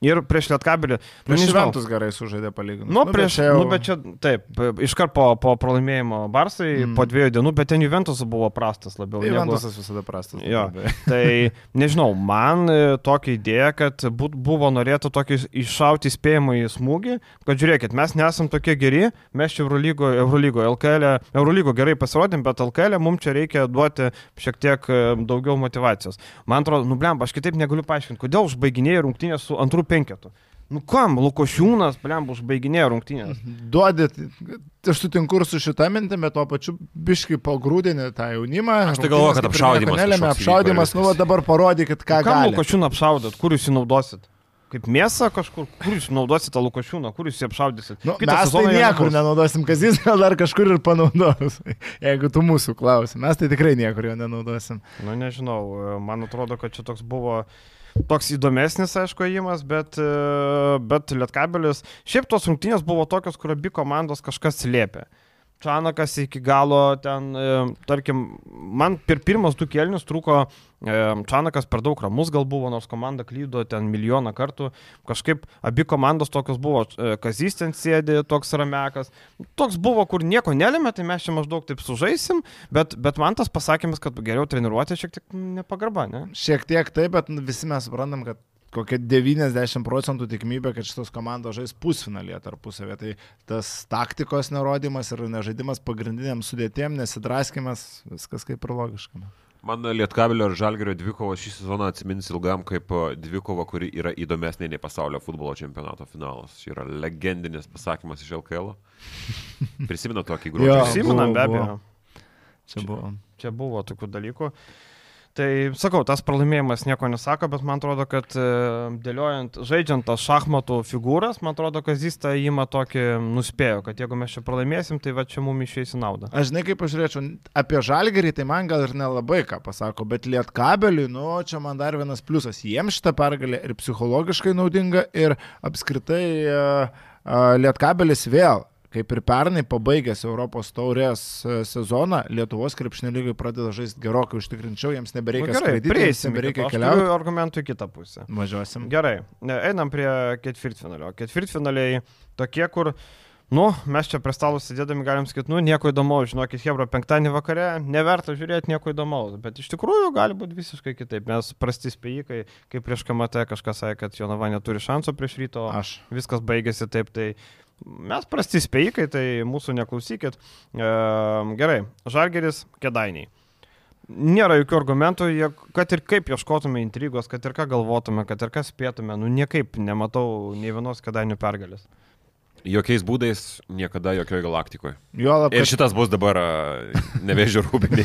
Ir prieš Lietkabelį. nu, Prieš nežinau. šventus gerai sužaidė palyginus. Nu, prieš, bet čia jau- nu, bet čia, taip, iškart po, po pralaimėjimo Barsai, Mm. po dviejų dienų, bet ten Juventus buvo prastas labiau. negu- Juventusas visada prastas. Jo. [laughs] Tai nežinau, man e, tokia idėja, kad būt, buvo norėta tokį iššauti įspėjimą į smūgį, kad žiūrėkit, mes nesam tokie geri, mes čia Eurolygo, Eurolygo, LKL, Eurolygo gerai pasirodėm, bet LKL mums čia reikia duoti šiek tiek e, daugiau motivacijos. Man atrodo, nublem, aš kitaip negaliu paaiškinti, kodėl užbaiginėjai rungtynės su antrų penketu. Nu kam, Lukošiūnas, blem, užbaiginėjo rungtynės. Duodi, aš sutinku ir su šitą mintimi, bet tuo pačiu biškai pagrūdinį tą jaunimą. Aš tai galvoju, kad nieko Nelėmė, apšaudimas, nu, dabar parodykit, ką Kam gali. Lukošiūną apšaudot, kur jūs jį naudosit? Kaip mėsą kažkur, kur jūs naudosit tą Lukošiūną, kur jūs jį apšaudysit? Nu, Kitą mes tai niekur nebus. nenaudosim, kas jis gal dar kažkur ir panaudos. [laughs] Jeigu tu mūsų klausi, mes tai tikrai niekur jo nenaudosim. Nu, nežinau, man atrodo, kad čia toks buvo toks įdomesnis, aišku, įimas, bet, e, bet Lietkabelis, šiaip tos rungtynės buvo tokios, kur abi komandos kažkas slėpė. Čanakas iki galo ten, e, tarkim, man per pirmas du kelnius trūko e, Čanakas per daug ramus gal buvo, nors komanda klydo ten milijoną kartų. Kažkaip abi komandos tokios buvo, e, Kazys ten sėdė, toks ramekas. Toks buvo, kur nieko nelėmė, tai mes čia maždaug taip sužaisim, bet, bet man tas pasakymas, kad geriau treniruoti šiek tiek nepagarba, ne? Šiek tiek taip, bet visi mes suprantam, kad kokia 90 procentų tikimybė, kad šitos komandos žais pusfinalėje tarpusavė. Tai tas taktikos nerodymas ir nežaidimas pagrindiniam sudėtėm, nesidraskimas, viskas kaip ir logiška. Man Lietkabelio ir Žalgerio dvikova šį sezoną atsimins ilgam kaip dvikova, kuri yra įdomesnė nei pasaulio futbolo čempionato finalas. Čia yra legendinis pasakymas iš LKL. [laughs] Prisimenu tokį gruodį. Prisimenam be abejo. Čia buvo. Čia, čia buvo tokių dalykų. Tai sakau, tas pralaimėjimas nieko nesako, bet man atrodo, kad e, dėliojant, žaidžiant tas šachmatų figūras, man atrodo, kad jis tą įimą tokį nuspėjo, kad jeigu mes čia pralaimėsim, tai va čia mums išeis į naudą. Aš žinai, kaip aš žiūrėčiau, apie žalgerį tai man gal ir nelabai ką pasako, bet liet kabeliui, nu, čia man dar vienas pliusas. Jiems šitą pergalę ir psichologiškai naudinga, ir apskritai uh, uh, liet kabelis vėl kaip ir pernai pabaigęs Europos taurės e, sezoną, Lietuvos krepšinio lygai pradeda žaisti gerokai užtikrinčiau, jiems nebereikia Nu, skraidyti, prieisim nebereikia keliauti. argumentų į kitą pusę. Važiuosim. Gerai, einam prie ketvirtfinalio. Ketvirtfinaliai tokie, kur, nu, mes čia prie stalo sėdėdami galim sakyti, nu, nieko įdomaus, žinokit, Hebro penktadienį vakare, neverta žiūrėti nieko įdomaus, bet iš tikrųjų gali būti visiškai kitaip. Mes prasti spėjikai, kai prieš KMT kažkas sakė, kad Jonava neturi šansų prieš ryto, Aš. viskas baigėsi taip, tai mes prasti spėjikai, tai mūsų neklausykit. E, gerai, Žalgeris, Kedainiai. Nėra jokių argumentų, jie, kad ir kaip ieškotume intrigos, kad ir ką galvotume, kad ir ką spėtume, nu niekaip nematau nei vienos Kedainių pergalės. Jokiais būdais niekada jokioje galaktikoje. Juolab, Ir kad, šitas bus dabar nevežiu rūbinį.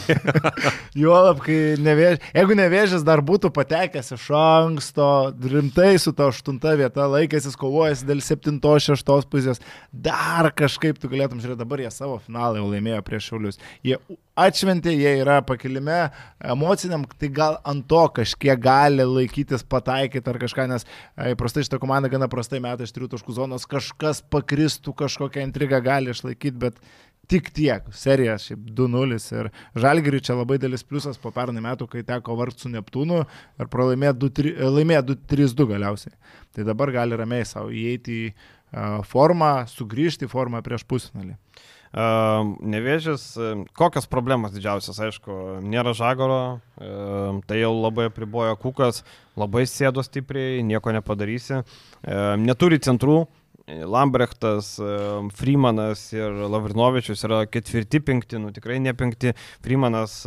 [laughs] juolab, kai nevėž... jeigu nevėžės dar būtų patekęs iš anksto, rimtai su to aštunta vieta, laikęsis kovojasi dėl septintos, šeštos pusės, dar kažkaip tu galėtum žiūrėti, dabar jie savo finalą jau laimėjo prieš Šiaulius. Jie atšventė, jie yra pakilime emociniam, tai gal ant to kažkiek gali laikytis, pataikyti ar kažką, nes įprastai šitą komandą gana prastai metai iš trijų taškų zonos, kažkas pakristų, kažkokią intrigą gali išlaikyti, bet tik tiek. Serija šiaip 2-0 ir Žalgiriui čia labai didelis pliusas po pernai metų, kai teko vargti su Neptūnu ir laimėjo 2-3-2 galiausiai. Tai dabar gali ramiai savo įeiti į formą, sugrįžti į formą prieš pusfinalį. Uh, nevėžis, kokios problemos didžiausias, aišku, nėra žagoro, uh, tai jau labai apribojo kukas, labai sėdo stipriai, nieko nepadarysi, uh, neturi centrų, Lambrechtas, Freemanas ir Lavrinovičius yra ketvirti penkti, nu tikrai ne penkti. Freemanas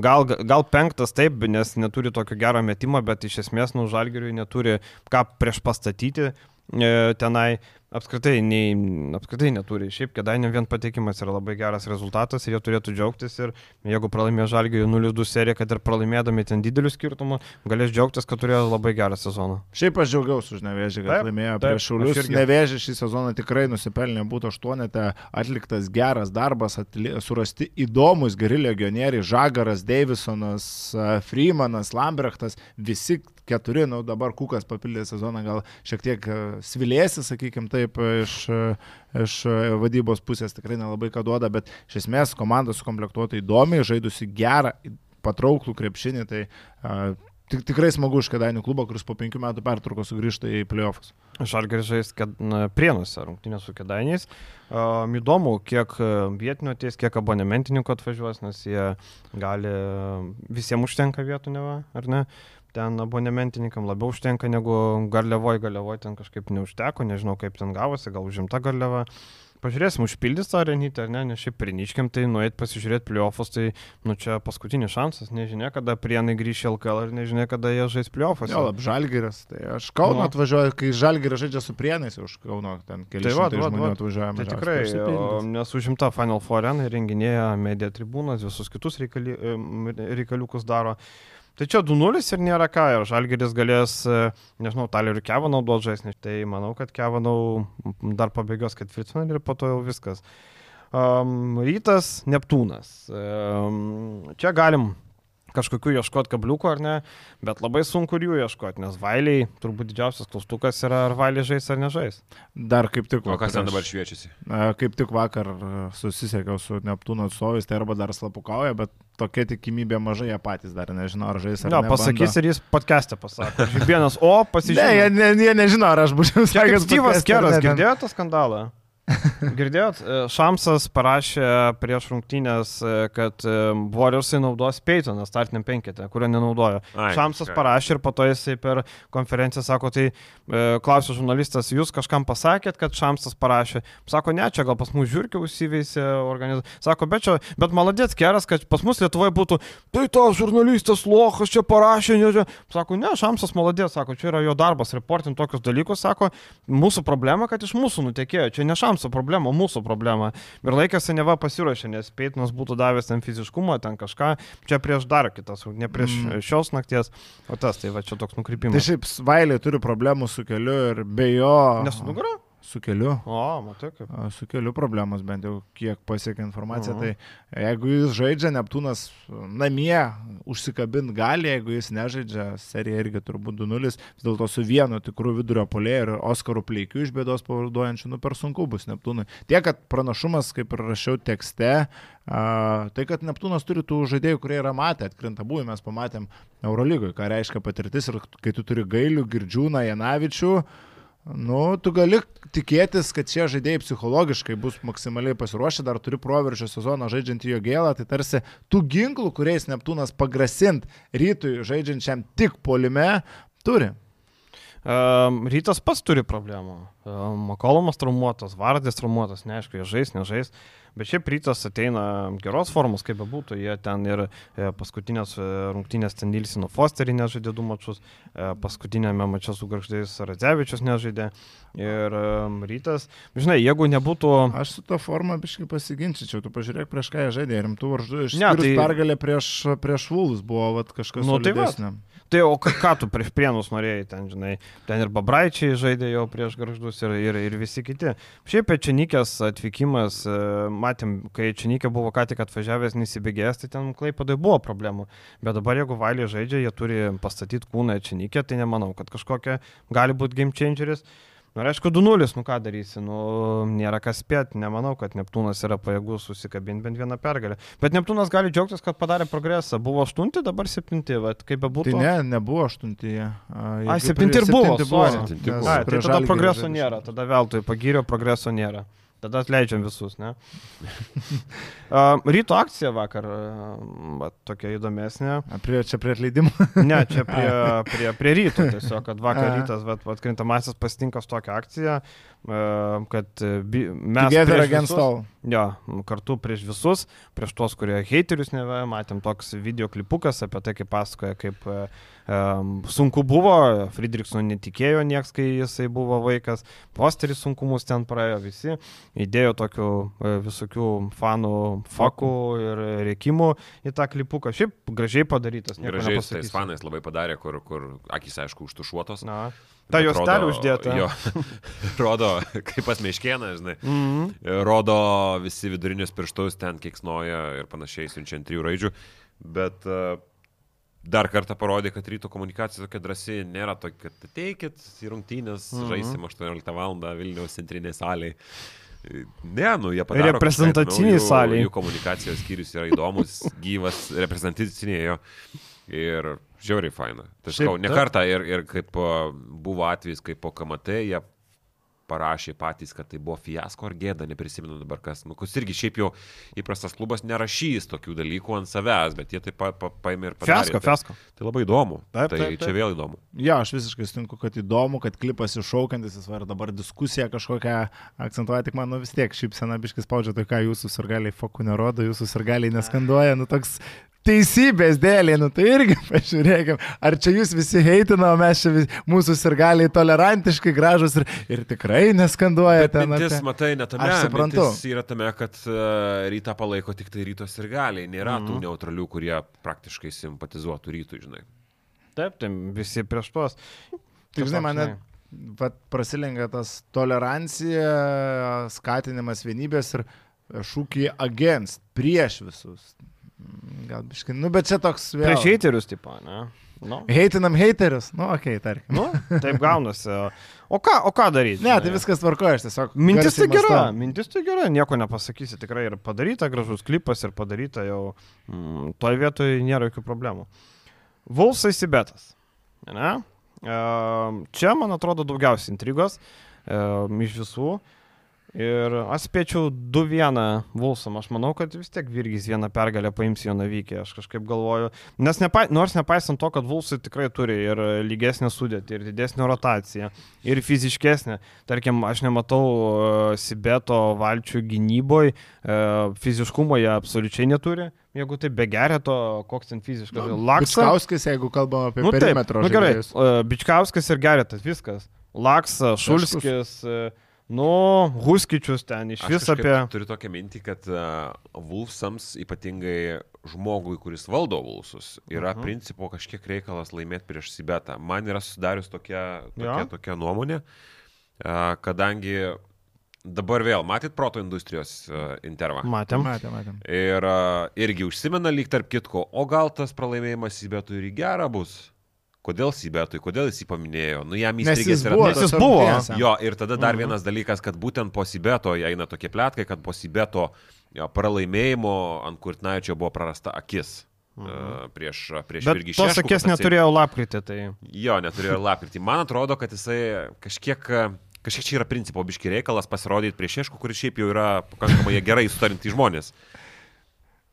gal, gal penktas taip, nes neturi tokio gero metimo, bet iš esmės, nu, Žalgiriui neturi ką prieš pastatyti tenai apskritai, nei, apskritai neturi. Šiaip, kedainio vien patekimas yra labai geras rezultatas ir jie turėtų džiaugtis ir jeigu pralaimėjo Žalgiui 0-2 seriją, kad ir pralaimėdami ten didelių skirtumų, galės džiaugtis, kad turėjo labai gerą sezoną. Šiaip aš džiaugiausi už Nevežį, kad Taip, laimėjo taip, prieš Šiaulius. irgi. Nevežį šį sezoną tikrai nusipelnė būtų aštuonete, atliktas geras darbas, atli, surasti įdomus geri legionieriai, Žagaras, Davisonas, Freemanas, Lambrechtas, visi keturi, nu dabar Kukas papildė sezoną, gal šiek tiek svilėsi, sakykime taip, iš, e, iš e, vadybos pusės tikrai nelabai ką duoda, bet iš esmės komanda sukomplektuota įdomiai, žaidusi gerą, patrauklų krepšinį, tai a, tik, tikrai smagu už Kedainių klubą, kuris po penkių metų pertraukos sugrįžta į playoffs. Žalgiris žais prienuose rungtynės su kedainiais. Um, įdomu, kiek e, vietinių ateis, kiek abonementininkų atvažiuos, nes jie gali, visiems užtenka vietų, ne, ar ne? Ten abonementininkam labiau užtenka negu garliavoj, garliavoj ten kažkaip neužteko, nežinau kaip ten gavosi, gal užimta garliava. Pažiūrėsim, užpildys tą arenytę ar ne, nes šiaip priniškiam, tai nueit pasižiūrėti pliofus, tai nu čia paskutinis šansas, nežinia, kada prienai grįš į LKL ir nežinia, kada jie žais pliofus. Jo, lab, Žalgiris. Tai aš Kauno Nu. atvažiuoju, kai Žalgiris žaidžia su Prienais, už Kauno ten keli Tai va, šimtai va, žmonių va. atvažiuoja. Tai tikrai, Užsipildys. o, nes užimta Final Four arena renginėja media tribūnas, visus kitus reikali, reikaliukus daro. Tai čia 2-0 ir nėra ką, ir Žalgeris galės, e, nežinau, Talerių Kevanau duoti žaisti, tai manau, kad Kevanau dar pabėgios ketvirtfinalį ir po to jau viskas. Um, rytas Neptūnas. Um, čia galim kažkokių ieškoti kabliukų ar ne, bet labai sunku ir jų ieškoti, nes Vailiai turbūt didžiausias klaustukas yra, ar Vailiai žais ar nežais. Dar kaip tik O kas ten dabar šviečiasi? A, Kaip tik vakar a, susisiekiau su Neptūno atstovais, tai arba dar slapukauja, bet tokia tikimybė mažai, jie patys dar nežino, ar žais ar Ne, ne. pasakys ir jis podcast'e pasako. Žibienas, o [laughs] Ne, jie, pasižiūrėjau. ne, jie nežino, ar aš būčiau sakęs. Ar Keras, girdėjote tą skandalą? [laughs] Girdėjot, E, Šamsas parašė prieš rungtynės, e, kad e, Warriorsai naudos Peytoną startiniam penketę, kurio nenaudojo. Ai, Šamsas kažką. parašė ir po to jisai per konferenciją sako, tai klausė žurnalistas, jūs kažkam pasakėt, kad Šamsas parašė. Sako, ne, čia gal pas mus žiūrkiau užsiveisė organizacija. Sako, bet čia, bet maladėts keras, kad pas mus Lietuvoje būtų, tai tas žurnalistas Lochas čia parašė, ne, čia. Sako, ne, Šamsas maladėts, sako, čia yra jo darbas, reportinti tokius dalykus, sako, mūsų problema, kad iš mūsų nutekėjo, čia ne Šamsas problema, o mūsų problema. Ir laikėsi neva pasiruošė, nes Peitinas būtų davęs ten fiziškumą, ten kažką, čia prieš dar kitas, ne prieš Mm. šios nakties, o tas, tai va čia toks Tai nukrypimas. šiaip Svailiai turi problemų su keliu ir be jo. Nesu nugarą? Su keliu. O, matai kaip. Su keliu problemos, bent jau kiek pasiekia informacija. Mhm. Tai jeigu jis žaidžia, Neptūnas namie užsikabint gali, jeigu jis nežaidžia, serija irgi turbūt 2-0, vis dėlto su vienu tikru vidurio polėju ir Oskaru Pleikiu iš bėdos pavaduojančiu, nu per sunku bus Neptūnui. Tiek, kad pranašumas, kaip ir rašiau tekste, a, tai kad Neptūnas turi tų žaidėjų, kurie yra matę, atkrinta buvę, mes pamatėm Eurolygoje, ką reiškia patirtis ir kai tu turi gailių, girdžiūną, Janavičių, Nu, tu gali tikėtis, kad šie žaidėjai psichologiškai bus maksimaliai pasiruošę, dar turi proveržio sezoną žaidžiantį jo gėlą, tai tarsi tų ginklų, kuriais Neptūnas pagrasint rytui žaidžiančiam tik polime, turi. Um, rytas pats turi problemų. Makolomas traumuotas, Vardės traumuotas, neaišku, jie žais, nežais. Bet šiaip rytas ateina geros formos, kaip bebūtų. Jie ten ir e, paskutinės e, rungtynės ten Nilsino Fosterį nežaidė du mačius, e, paskutinėme mače su Garždėjus Radzevičius nežaidė. Ir e, rytas, žinai, jeigu nebūtų... Aš su to forma biškai pasiginčičiau, tu pažiūrėk prieš ką jie žaidė, rimtų varžų. Iš Ne, tai... pergalė prieš, prieš Vulus buvo vat, kažkas Nu, tai va. Tai o ką, tu prieš prienus norėjai ten, žinai, ten ir Babraičiai žaidė jau prieš garždus ir, ir, ir visi kiti. Šiaip Čianikės atvykimas, matėm, kai Čianikė buvo ką tik atvažiavęs, nesibėgėjęs, tai ten klaipadai buvo problemų. Bet dabar jeigu Vailė žaidžia, jie turi pastatyti kūną Čianikę, tai nemanau, kad kažkokia gali būti game changeris. Na, ir aišku, 2-0, nu ką darysi, nu, nėra kas spėti, nemanau, kad Neptūnas yra pajėgus susikabinti bent vieną pergalę. Bet Neptūnas gali džiaugtis, kad padarė progresą. Buvo 8, dabar 7, bet kaip bebūtų. Tai ne, nebuvo aštuntyje. Ai, septinti ir buvo, sorry. Septinti nes buvo. Ai, tai tada progreso nėra, tada veltui pagyrio progreso nėra. Tada atleidžiam visus, ne? [laughs] ryto akcija vakar, uh, tokia įdomesnė. A, Prie, čia prie atleidimo. [laughs] Ne, čia prie, prie, prie ryto tiesiog, kad vakar A. rytas, bet atkrintamasis pasitinkas tokią akciją, kad uh, bi- mes... Together against visus- all. Jo, kartu prieš visus, prieš tuos, kurie haterius neve, matėm toks video klipukas apie tai, kaip pasakoja, kaip um, sunku buvo, Friedrichson netikėjo nieks, kai jisai buvo vaikas, posteris sunkumus ten praėjo visi, įdėjo tokių e, visokių fanų fakų ir reikimų į tą klipuką. Šiaip gražiai padarytas, Gražiai su tais fanais labai padarė, kur, kur akis aišku užtušuotos. Na, ta juostelė rodo- uždėta. Jo, [laughs] rodo, kaip pas meškieną, žinai. Mhm. Rodo visi vidurinius pirštus, ten kiksnoja ir panašiai, siunčiant trijų raidžių. Bet e, dar kartą parodė, kad ryto komunikacija tokia drąsi nėra tokia, kad ateikit į rungtynės, Mhm. žaisim 18 val. Vilniaus centrinėje salėje. Ne, nu jie padaro. Reprezentaciniai įdomiau, jų- komunikacijos skyrius yra įdomus, [laughs] gyvas, reprezentacinėjo. Ir žiauriai faina. Sakau, ne kartą ir, ir kaip buvo atvejis, kaip po KMT, jie parašė patys, kad tai buvo fiasko ar gėda, neprisimenu dabar kas. Nu, kus irgi šiaip jau įprastas klubas nerašys tokių dalykų ant savęs, bet jie taip pa, pa, paėmė ir padarė. Fiasko, tai, fiasko. tai labai įdomu. Taip, tai taip, taip. čia vėl įdomu. Ja, aš visiškai sutinku, kad įdomu, kad klipas iššaukiantis, jis var dabar diskusiją kažkokią akcentuoja, tik man nu, vis tiek šypsena biškis spaudžia, tai ką jūsų sirgaliai fokų nerodo, jūsų sirgaliai neskanduoja, nu toks teisybės dėlė, nu tai irgi [laughs] pažiūrėkime, ar čia jūs visi heitina, o mes čia vis, mūsų sirgaliai tolerantiškai gražus ir, ir tikrai neskanduoja Bet ten. mintis, apie- matai, ne tame. Aš suprantu. Yra tame, kad uh, rytą palaiko tik tai rytos ir galiai. Nėra mm -hmm. tų neutralių, kurie praktiškai simpatizuotų rytui, žinai. Taip, tai visi prieš tuos. Tik žinai, mane vat, prasilengia tas tolerancija, skatinimas vienybės ir šūkiai against, prieš visus. Gal biškai. Nu, bet čia toks vėl. Prieš heiterius, tipo, ne? Nu, Heitinam heiterius. Nu, okei, okay, tarkim. nu, taip gaunasi. O ką, o ką daryti? Ne, tai viskas tvarkoja, aš tiesiog. Mintis tai gera, mąstau. mintis tai gera, nieko nepasakysi, tikrai ir padaryta gražus klipas ir padaryta jau, mm, toj vietoje nėra jokių problemų. Vulsai Sibetas. Ne? Ehm, Čia, man atrodo, daugiausiai intrigos ehm, iš visų. Ir aš spėčiau 2-1 Vulsam. Aš manau, kad vis tiek Virgis vieną pergalę paims jo navykį. Aš kažkaip galvoju. Nes nepa, nors nepaisant to, kad Vulsai tikrai turi ir lygesnę sudėtį, ir didesnę rotaciją, ir fiziškesnę. Tarkim, aš nematau uh, Sibeto valčių gynyboje, uh, fiziškumo jie absoliučiai neturi. Jeigu tai be gereto, koks ten fiziškas. Nu, Laksa. Bičkauskis, jeigu kalbam apie Nu, perimetro nu, gerai. Uh, Bičkauskas ir Geretas, viskas. Laksa, Šulskis, uh, nu, Huskičius ten iš Aš vis apie... Turiu tokią mintį, kad uh, Wolfsams, ypatingai žmogui, kuris valdo Wolfsus, yra uh Mhm. -huh. principo kažkiek reikalas laimėti prieš Sibetą. Man yra susidarius tokia, tokia, Jo. tokia nuomonė, uh, kadangi dabar vėl, matyt, proto industrijos uh, intervą. Matėm. Matėm, matėm. Ir uh, irgi užsimena lyg tarp kitko, o gal tas pralaimėjimas Sibetui ir į gerą bus? Kodėl Sibetui, kodėl jis jį paminėjo? Nu, jam įstrigęs yra. Nes jis buvo. Jo, ir tada dar Mhm. vienas dalykas, kad būtent po Sibeto eina tokie plėtkai, kad po Sibeto pralaimėjimo ant Kurtnaičio buvo prarasta akis. Mhm. Uh, prieš prieš Bet Virgį tos Šeškų, akės neturėjo lapkritį, tai... Jo, neturėjo lapkritį. Man atrodo, kad jisai kažkiek, kažkiek čia yra principo biški reikalas pasirodyti prieš Šeškų, kuris šiaip jau yra pakankamai gerai sutarinti žmonės.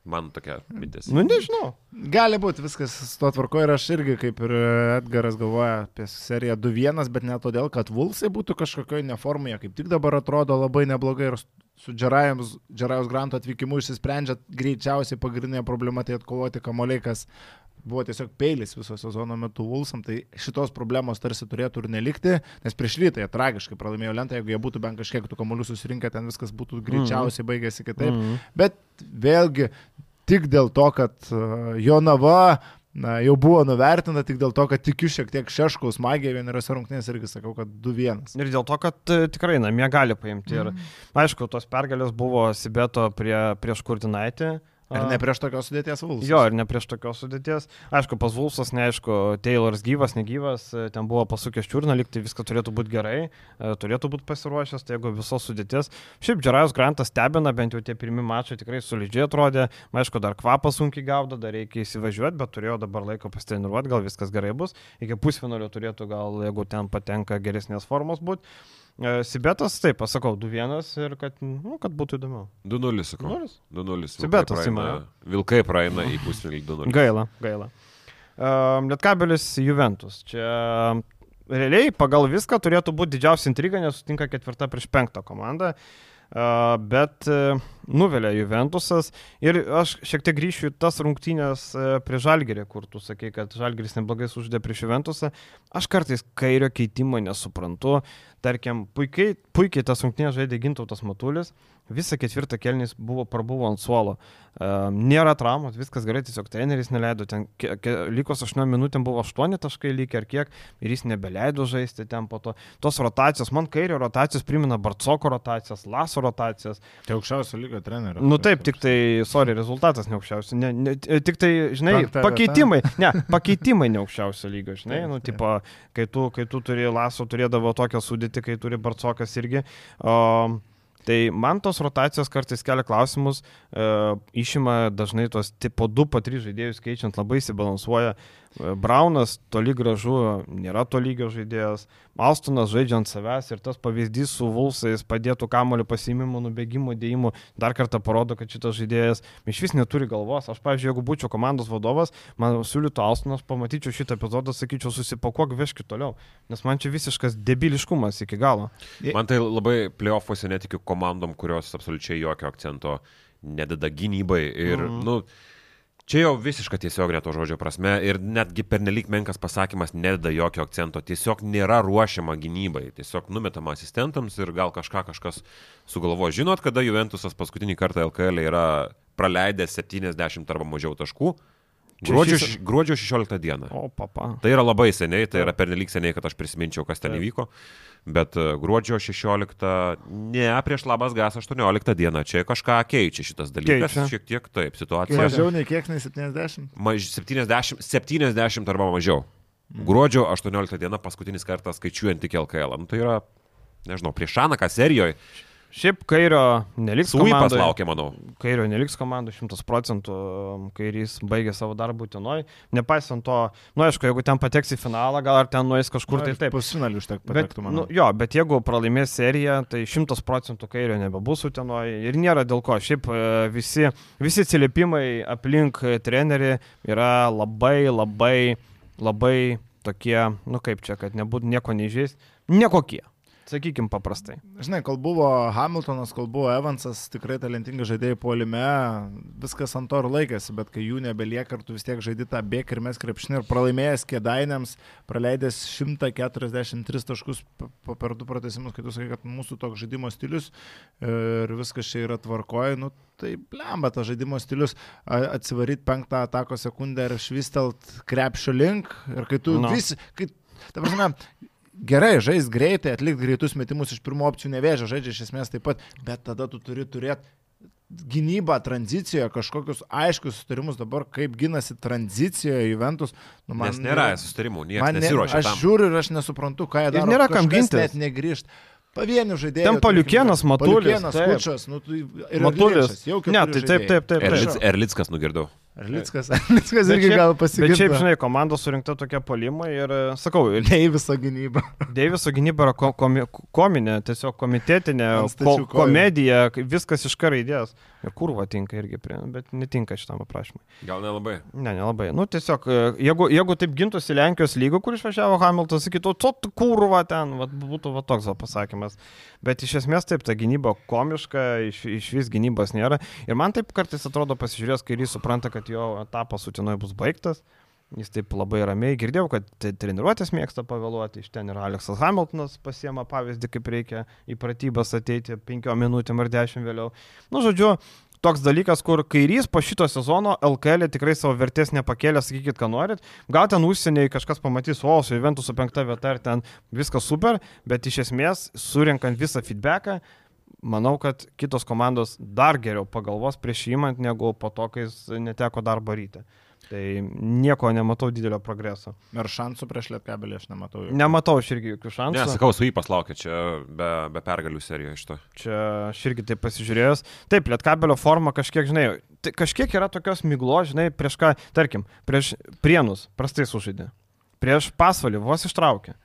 Man tokia mintis. Nu, nežinau. Gali būti viskas su to tvarko ir aš irgi, kaip ir Edgaras galvoja apie seriją 2-1, bet ne todėl, kad Vulsai būtų kažkokioje neformoje, kaip tik dabar atrodo labai neblogai ir su Džerajus Granto atvykimu išsisprendžia greičiausiai pagrindinė problema tai atkovoti kamoliai, kas buvo tiesiog peilis viso sezono metu Vulsam, tai šitos problemos tarsi turėtų ir nelikti, nes prieš rytą jie tragiškai pralaimėjo lentą, jeigu jie būtų bent kažkiek tų kamolių susirinkę, ten viskas būtų greičiausiai baigėsi kitaip. Mhm. Bet vėlgi tik dėl to, kad uh, Jonava na, jau buvo nuvertinta, tik dėl to, kad tikiu šiek tiek šeškaus magiją vieneriose rungtynėse irgi sakau, kad 2-1. Ir dėl to, kad e, tikrai namie gali paimti. Ir aišku, tos pergalės buvo Sibeto prie, prieš Kurtinaitį. Ar ne prieš tokios sudėties Vulsas? Jo, ir ne prieš tokios sudėties. Aišku, pas Vulsas, neaišku, Tayloras gyvas, negyvas, e, ten buvo pasukęs čiurną, liktai viskas turėtų būti gerai, e, turėtų būti pasiruošęs, tai jeigu visos sudėties. Šiaip Džerajus Grantas stebina, bent jau tie pirmi mačai tikrai solidžiai atrodė. Aišku, dar kvapą sunkiai gaudo, dar reikia įsivažiuoti, bet turėjo dabar laiko pasitreniruoti, gal viskas gerai bus. Iki pusfinalio turėtų gal, jeigu ten patenka geresnės formos būti. Sibetas, taip, pasakau, 2-1 ir kad, nu, kad būtų įdomiau. 2-0, sakau. 2-0. 2-0. Sibetas praeina- Vilkai praeina į pusfinalį 2-0. Gaila, gaila. Um, Lietkabelis Juventus. Čia realiai pagal viską turėtų būti didžiausia intriga, nes sutinka ketvirta prieš penktą komandą. Uh, bet uh, nuvelia Juventusas ir aš šiek tiek grįšiu į tas rungtynės uh, prie Žalgerį, kur tu sakai, kad Žalgeris neblogai suždė prieš Juventusą. Aš kartais kairio keitimo nesuprantu. Tarkim, puikiai, puikiai tas rungtynės žaidė Gintautas Matulis, visą ketvirtą kelnys buvo prabuvo ant suolo. Uh, nėra traumos, viskas gerai, tiesiog treneris neleido, ten likus 8 minutėm buvo 8 taškai lygiai ar kiek ir jis nebeleido žaisti ten po to. Tos rotacijos, man kairio rotacijos primena Barcoko rotacijas, Laso rotacijas. Tai aukščiausio lygio trenerio. Nu taip, tik tai, sorry, rezultatas neaukščiausias. Ne, ne, tik tai, žinai, vieta. pakeitimai, ne, pakeitimai neaukščiausio lygio, žinai, nu, tipo, kai tu, kai tu turi Laso, turėdavo tokią sudėtį, kai turi Barcokas irgi. O, Tai man tos rotacijos kartais kelia klausimus, e, išima dažnai tos tipo 2, po 3 žaidėjus keičiant labai įsibalansuoja. Braunas toli gražu nėra to lygio žaidėjas, Alstonas žaidžia ant savęs ir tas pavyzdys su Vulsais padėtų kamoliu pasimimų, nubėgimų, dėjimų dar kartą parodo, kad šitas žaidėjas iš vis neturi galvos. Aš, pavyzdžiui, jeigu būčiau komandos vadovas, man siūlytų Alstonas, pamatyčiau šitą epizodą, sakyčiau, susipakuok vieški toliau, nes man čia visiškas debiliškumas iki galo. Man tai labai playoffuose netikiu komandom, kurios absoliučiai jokio akcento nededa gynybai. Ir, mm. nu, čia jau visiška tiesioginė to žodžio prasme ir netgi pernelyg menkas pasakymas nededa jokio akcento. Tiesiog nėra ruošiama gynybai. Tiesiog numetama asistentams ir gal kažką kažkas sugalvo. Žinot, kada Juventusas paskutinį kartą LKL yra praleidęs 70 arba mažiau taškų? Gruodžio, šis- gruodžio 16 dieną. O, papa. Tai yra labai seniai, tai yra pernelyg seniai, kad aš prisiminčiau, kas ten Taip. įvyko. Bet e, gruodžio 16, ne, prieš labas gas 18 dieną, čia kažką keičia šitas dalykas. Keičia. Šiek tiek taip, situacija. Mažiau nei kiek, nei 70. Maž, 70, 70 arba mažiau. Gruodžio 18 diena paskutinis kartas skaičiuojant tik LKL. Nu, tai yra, nežinau, prieš Anaką serijoje. Šiaip kairio neliks Suipas komandoje. laukia, manau. Kairio neliks komandų 100 procentų, kairys baigė savo darbą Utenoj. Nepaisant to, nu aišku, jeigu ten pateks į finalą, gal ar ten nueis kažkur tai taip. Pusfinalių užtek Bet, patektų, nu, manau. jo, bet jeigu pralaimės seriją, tai 100 procentų kairio nebebus Utenoje ir nėra dėl ko. Šiaip e, visi, visi atsiliepimai aplink trenerį yra labai, labai, labai tokie, nu kaip čia, kad nebūtų nieko neįžeis, nekokie. Sakykim paprastai. Žinai, kol buvo Hamiltonas, kol buvo Evansas, tikrai talentingi žaidėjai puolime, viskas ant to ir laikėsi, bet kai jų nebelieka, ir tu vis tiek žaidži tą bėg ir mes krepšinį ir pralaimėjęs kėdainėms, praleidęs 143 taškus per du pratesimus, kai tu sakai, kad mūsų toks žaidimo stilius ir viskas čia yra tvarkoje, nu tai blemba tas žaidimo stilius, a- atsivaryt penktą atako sekundę ir švistelt krepšio link ir kai tu Nu. vis, kai, ta prasme, Gerai, žais greitai, atlikti greitus metimus iš pirmo opcijų nevėžio, žaidžia iš esmės taip pat, bet tada tu turi turėti gynybą tranzicijoje, kažkokius aiškius sutarimus dabar, kaip ginasi tranzicijoje Juventus. Nu, Man, Nes nėra sustarimų, man niekas ne, nesiuošia. aš tam. žiūriu ir aš nesuprantu, ką jie Ir daro. nėra kam gintis. Net negrįžt. Pavienių žaidėjų. Ten Paliukėnas, Matulis, Paliukėnas, taip. Kučas, nu, tu, ir Matulis. Jau Ne, tai taip, taip, taip. Prašau. Erlickas nugirdau. Erlickas [laughs] Bet irgi šiaip- gal Bet šiaip, pasigirdo. žinai, komandos surinkta tokia polimai ir, e, sakau, ir [laughs] Deiviso gynyba. [laughs] Deiviso gynyba yra ko, komi, kominė, tiesiog komitetinė, ko, komedija, viskas iš karo idėjas. Ir kurva tinka irgi, prie, bet netinka šitam aprašymui. Gal nelabai. Ne, nelabai. Nu, tiesiog, e, jeigu, jeigu taip gintųsi Lenkijos lygo, kur išvažiavo Hamiltonas, sakytų, tu kurva ten, vat, būtų va, toks va, pasakymas. Bet iš esmės taip, ta gynyba komiška, iš, iš vis gynybos nėra. Ir man taip kartais atrodo, pasižiūrėjęs, kai jis supranta, kad jo etapas Utinoje bus baigtas. Jis taip labai ramiai girdėjau, kad treniruotės mėgsta pavėluoti. Iš ten ir Aleksas Hamiltonas pasiema pavyzdį, kaip reikia į pratybas ateiti 5 minutėm ar 10 vėliau. Nu, žodžiu, toks dalykas, kur kairys po šito sezono LKL tikrai savo vertės nepakėlė, sakykit, ką norit. Gal ten užsieniai kažkas pamatys, o, su Juventus su penkta vieta ir ten viskas super, bet iš esmės, surinkant visą feedbacką, manau, kad kitos komandos dar geriau pagalvos prieš įmant, negu po to, kai jis neteko darbo ryte. Tai nieko nematau didelio progreso. Ir šansų prieš Lietkabelį aš nematau. jokių. Nematau aš irgi jokių šansų. Ne, sakau, Suipas laukia čia be, be pergalių serijoje iš to. Čia aš irgi taip pasižiūrėjęs. Taip, lietkabelio forma kažkiek, žinai, tai kažkiek yra tokios miglos, žinai, prieš ką, tarkim, prieš prienus prastai sužaidė. Prieš pasvalį vos ištraukė.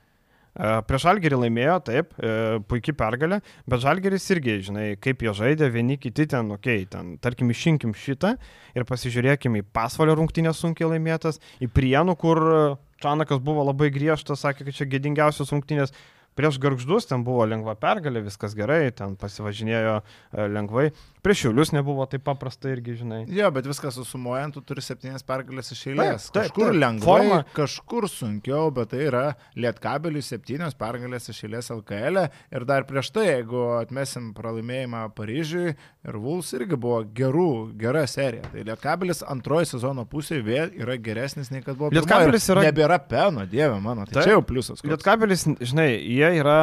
E, Prieš Žalgerį laimėjo, taip, e, puikiai pergalė, bet Žalgeris irgi, žinai, kaip jie žaidė, vieni kiti ten, okei, okay, ten, tarkim, išimkim šitą ir pasižiūrėkim į pasvalio rungtynės sunkiai laimėtas, į prienų, kur e, Čanakas buvo labai griežtas, sakė, kad čia gėdingiausios rungtynės. Prieš garždus ten buvo lengva pergalė, viskas gerai, ten pasivažinėjo e, lengvai. Prieš Šiaulius nebuvo taip paprasta irgi, žinai. Jo, bet viskas susumuojant, tu turi septynias pergalės iš eilės. Taip, taip, kažkur taip. lengvai, Forma. kažkur sunkiau, bet tai yra Lietkabelių septynios pergalės iš eilės LKL. E. Ir dar prieš tai, jeigu atmesim pralaimėjimą Paryžiui ir Vuls irgi buvo gerų, gera serija. Tai Lietkabelis antroji sezono pusėje vėl yra geresnis nei kad buvo. Lietkabelis yra- Nebėra peno, dieve mano. Tai Taip. čia jau pliusas. Lietkabelis, žinai, jie yra,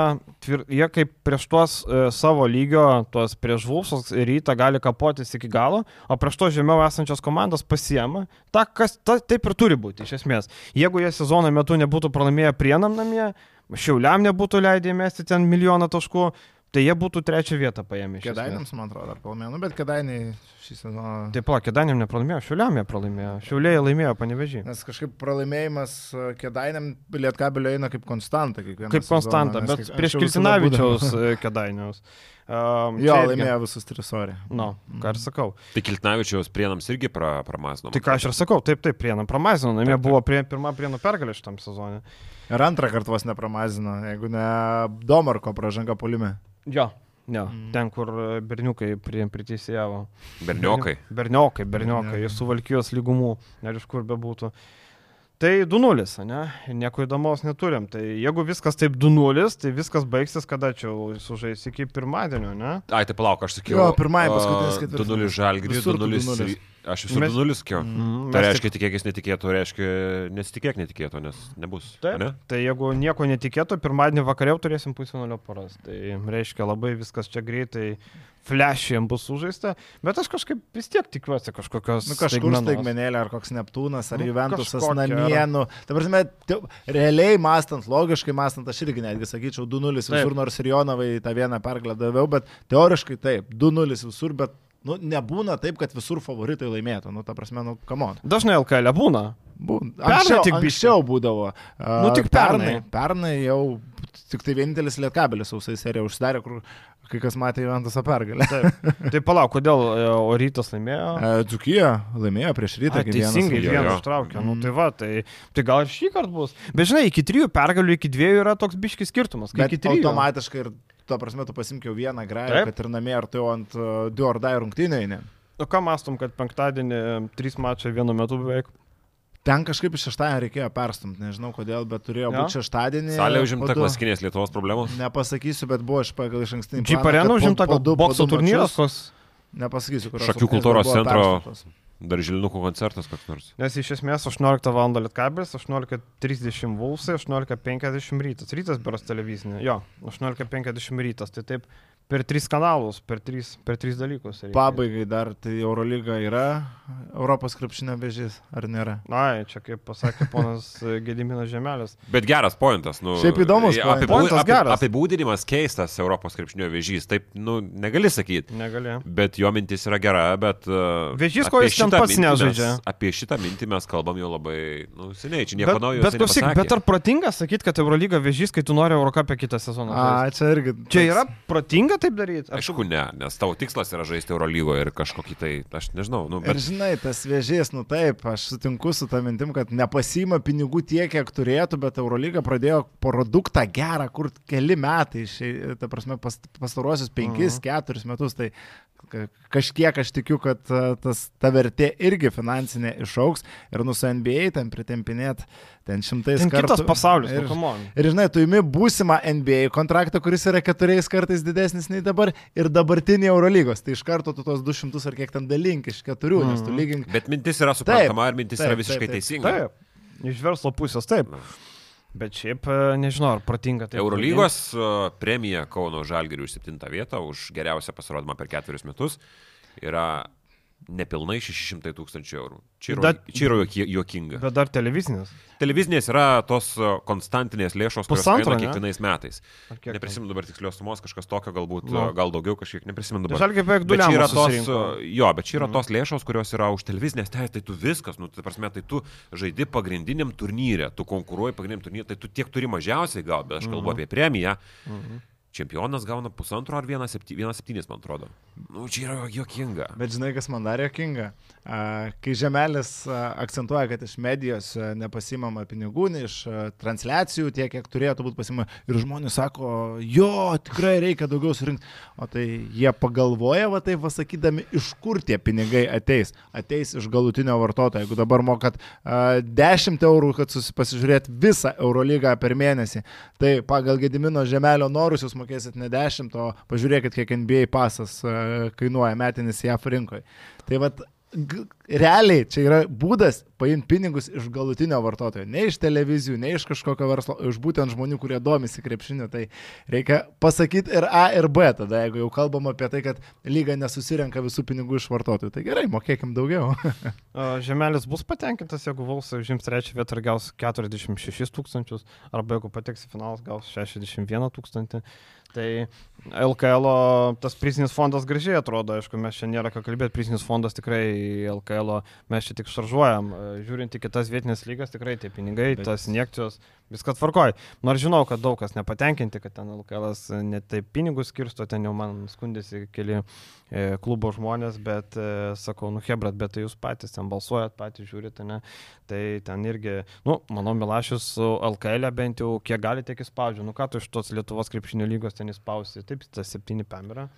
tvir, jie kaip prieš tuos e, savo lygio, tuos prieš Vulfsus rytą gali kapotis iki galo, o prieš to žemiau esančios komandos pasiema. Ta, kas, ta, taip ir turi būti, iš esmės. Jeigu jie sezono metu nebūtų pralaimėję prienam namie, šiauliam nebūtų leidę įmesti ten milijoną taškų, tai jie būtų trečią vietą paėmę. Kedainiams, man atrodo, pralaimėjo. Nu, bet kedainiai šį sezoną. Taip, pala, kedainiam nepralaimėjo, šiauliam jie pralaimėjo, šiauliai laimėjo panevežį. Nes kažkaip pralaimėjimas e, kėdainiam Lietkabelio eina kaip konstanta. Kaip konstanta, bet kiek- prieš Kiltinavičiaus e, kedainiaus. Um, Jo, čia irgi- laimėjo visus tris orė. Nu, ką ir sakau. Tai Kiltnavičiaus prienams irgi pra, pramazinom. Tai ką aš ir sakau, taip, taip, Prienam pramazino, namie buvo prie, pirma Prienų pergalė šitam sezonui. Ir antrą kartą vos nepramazino, jeigu ne Domarko pražanga polime. Jo, ne, Mm. ten, kur e, berniukai. Berniokai. Berniokai, berniokai, Berniokai. iš suvalkijos lygumų, ar iš kur bebūtų. Tai 2-0, ne? Ir Nieko įdomaus neturim. Tai jeigu viskas taip 2-0, tai viskas baigsis, kada čia sužais iki pirmadienio, ne? Ai, tai palauk, aš sakiau. Jo, pirmąjį, paskutinis a, ketvirtfinalis. 2-0 Žalgris, Visur 2-0 2:0. Ry- Aš visur Mes- 2-0 sakiau. Mm, Tai reiškia, tikėkis netikėto, reiškia, nesitikėk netikėto, nes nebus. Taip. ane? Tai jeigu nieko netikėto, pirmadienį vakariau turėsim pusfinalio poras. Tai reiškia labai viskas čia greitai flashiem bus sužaista, bet aš kažkaip vis tiek tikiuosi kažkokios... Nu, kažkur staigmenėlė, ar koks Neptūnas, ar Nu, Juventusas kažkokia, namie. ar- ta prasme, realiai mastant, logiškai mastant, aš irgi netgi sakyčiau 2-0 visur, nors ir Jonavai tą vieną pergalę daviau, bet teoriškai taip, 2-0 visur, bet nu, nebūna taip, kad visur favoritai laimėtų. Nu, ta prasme, nu, kamon. Dažnai LKL būna. Bū- Pernai Anksčiau, anksčiau būdavo. A, Nu, tik pernai. Pernai jau tik tai vienintelis lietkabelis sausai serija užsidarė, kur kai kas matė Juventusą pergalę. Taip. tai palauk, kodėl e, o rytas laimėjo? E, Dzukija laimėjo prieš rytą. A, teisingai, vieną jo. ištraukė. Nu, Mm. tai va, tai, tai gal ir šį kartą bus. Bet žinai, iki trijų pergalių, iki dviejų yra toks biškis skirtumas. Kai Bet iki trijų. automatiškai ir tuo prasme tu pasimk jau vieną Taip. kad ir namie ar tu ant uh, du ar dai rungtynėje. O ką mastom, kad penktadienį trys mačai vienu metu beveik? Ten kažkaip iš šeštadienio reikėjo perstumti, nežinau kodėl, bet turėjo Jo. būti šeštadienį. Salė po užimta du. klasikinės Lietuvos problemos. Nepasakysiu, bet buvo iš pagal iš ankstinį. Džip arena užimta, gal bokso turnyras, koks. Nepasakysiu, kur. Šakių kultūros centro. Dar Žilinukų koncertas koks nors. Nes iš esmės 18 val. Lietkabės, 18.30 Vulsai, 18.50 rytas. Rytas beros televizinė. Jo, 18.50 rytas. Tai taip per tris kanalus, per tris, per tris dalykus. reikia. Pabaigai dar, tai Eurolyga yra Europos krepšinio vežys, ar nėra? Ai, čia kaip pasakė ponas [laughs] e, Gediminas Žemelis. Bet geras pointas. Nu, Šiaip įdomus apibū- pointas. Pointas geras. Apibūdinimas keistas Europos krepšinio vėžys. Taip, nu, negali sakyti. Negali. Bet jo mintis yra gera, bet... Uh, Vėžys, ko jis ten pats nežaidžia. Apie šitą mintį mes kalbam jau labai, nu, seniai, čia nieko Bet, naujo. bet, klausyk, bet ar protinga sakyti, kad Eurolyga vežys, kai tu nori Eurocapę kitą sezoną? A, čia irgi. Čia yra protinga taip daryti? Aišku, ne, nes tavo tikslas yra žaisti Eurolygoje ir kažkokį tai, aš nežinau, nu, Bet bet... žinai, tas vėžys, nu taip, aš sutinku su tą mintim, kad nepasima pinigų tiek, kiek turėtų, bet Eurolyga pradėjo produktą gerą, kur keli metai, šiai, ta prasme, pas, pastarosius penkis, Mhm. keturis metus, tai kažkiek aš tikiu, kad tas, ta vertė irgi finansinė išauks ir nu su NBA ten pritempinėt ten šimtais Ten kartų. kitas pasaulis, Ir, nu, come on. Ir žinai, tu imi būsimą NBA kontraktą, kuris yra keturiais kartais didesnis nei dabar, ir dabartinį Eurolygos. Tai iš karto tu tos 200 ar kiek ten dalink iš keturių, nes tu Mhm. lygink. Bet mintis yra suprantama ir mintis taip, yra visiškai taip, taip. teisinga. Taip. Iš verslo pusės taip. Bet šiaip e, nežinau, ar protinga tai. Eurolygos uh, premija Kauno Žalgirių už 7 vietą už geriausią pasirodymą per ketverius metus yra nepilnai 600 tūkstančių eurų. Čia yra, Bet- čia yra juoki- juokinga. Bet dar televizinis. Televizinės yra tos konstantinės lėšos, kurios Pusantro, eina ne? kiekvienais metais. Kiek ten? Neprisimenu dabar tikslios sumos, kažkas tokio, galbūt, Nu. uh, gal daugiau, kažkiek neprisimenu dabar. žalgiai beveik du tos, susirinko. jo, bet čia yra Mhm. tos lėšos, kurios yra už televizinės teisės, tai tu viskas, nu, tai prasme, tai tu žaidi pagrindiniam turnyre, tu konkuruoji pagrindiniam turnyre, tai tu tiek turi mažiausiai gal, bet aš kalbu Mhm. apie premiją. Mhm. Čempionas gauna pusantro ar vienas septy- vienas septynis, man atrodo. Nu, čia yra juokinga. Bet žinai, kas man dar jokinga? Kai Žemelis akcentuoja, kad iš medijos nepasimama pinigų, ne iš transliacijų tiek, kiek turėtų būti pasimama. Ir žmonės sako, jo, tikrai reikia daugiau surinkti. O tai jie pagalvoja, va taip pasakydami, iš kur tie pinigai ateis. Ateis iš galutinio vartotojo. Jeigu dabar mokat a, 10 eurų, kad susipasižiūrėt visą Eurolygą per mėnesį, tai pagal Gedimino Žemelio norus jūs mokėsit ne 10, o pažiūrėkit, kiek NBA pasas a, kainuoja metinis JAF rinkoje. Tai vad, realiai čia yra būdas paimti pinigus iš galutinio vartotojo. Ne iš televizijų, ne iš kažkokio verslo, iš būtent žmonių, kurie domisi krepšiniu. Tai reikia pasakyti ir A, ir B tada, jeigu jau kalbam apie tai, kad lyga nesusirenka visų pinigų iš vartotojų. Tai gerai, mokėkim daugiau. [laughs] Žemelis bus patenkintas, jeigu Valsai užims trečią vietą ir gaus 46 tūkstančius, arba jeigu pateks į finalus, gaus 61 tūkstantį. Tai LKL tas prizinis fondas gražiai atrodo, aišku, mes čia nėra ką kalbėti, prizinis fondas tikrai LKL, mes čia tik šaržuojam. E, Žiūrint į kitas vietinės lygas, tikrai tie pinigai, Bet- tas injekcijos, viskas tvarkoj. Nors žinau, kad daug kas nepatenkinti, kad ten LKL net taip pinigus skirsto, ten jau man skundėsi keli e, klubo žmonės, bet e, sakau, nu hebrat, bet tai jūs patys ten balsuojat, patys žiūrite, ne? Tai ten irgi, nu, manau, Milašius su LKL bent jau kiek gali, tiek įspaudžia. Nu ką tu iš tos Lietuvos krepšinio lygos ten įspausi, taip, tas 7 pem yra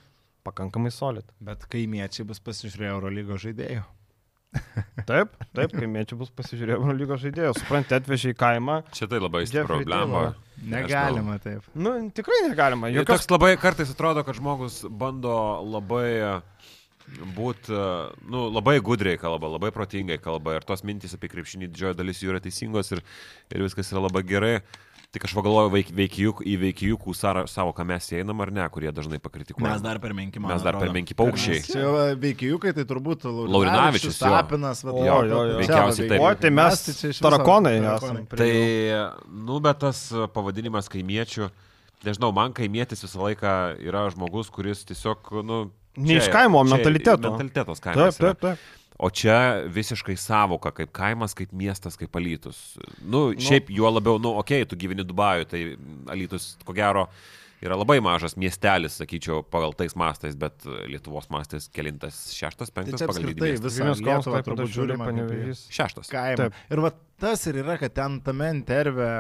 pakankamai solid. Bet kaimiečiai bus pasižiūrėję Eurolygo žaidėjų. [laughs] Taip, taip, kaimiečiai bus pasižiūrėję lygos žaidėjus, suprantate, atvežė į kaimą. Čia tai labai problema. Negalima taip. Nu, tikrai negalima. Jokios... Toks labai kartais atrodo, kad žmogus bando labai, būt, e, nu, labai gudriai kalba, labai protingai kalba ir tos mintys apie krepšinį didžioji dalis jų yra teisingos ir, ir viskas yra labai gerai. Tik aš pagalvoju veik, veikijuk, į veikijukų savo, ką mes einam ar ne, kurie dažnai pakritikuoja. Mes dar per menki, man Mes dar per menki paukščiai. Čia veikijukai, tai turbūt Laurinavičius. Tapinas, va, O, jo, jo, jo. Veikiausiai taip. O, tai mes tai tarakonai. Tai, nu, bet tas pavadinimas kaimiečių, nežinau, man kaimietis visą laiką yra žmogus, kuris tiesiog, nu... Ne iš kaimo, mentaliteto. Mentalitetos Taip, kaimas. yra. taip, taip. O čia visiškai savoka, kaip kaimas, kaip miestas, kaip alytus. Nu, šiaip juo labiau, nu, okei, okay, tu gyveni Dubaju, tai alytus, ko gero, yra labai mažas miestelis, sakyčiau, pagal tais mastais, bet Lietuvos mastais kelintas šeštas, Tai penktas čia pagal dydį. Kaunas, Lietuvą Klaipėda, turbūt į Panevėžys. Šeštas. kaimą. Taip. Ir va tas ir yra, kad ten tame interve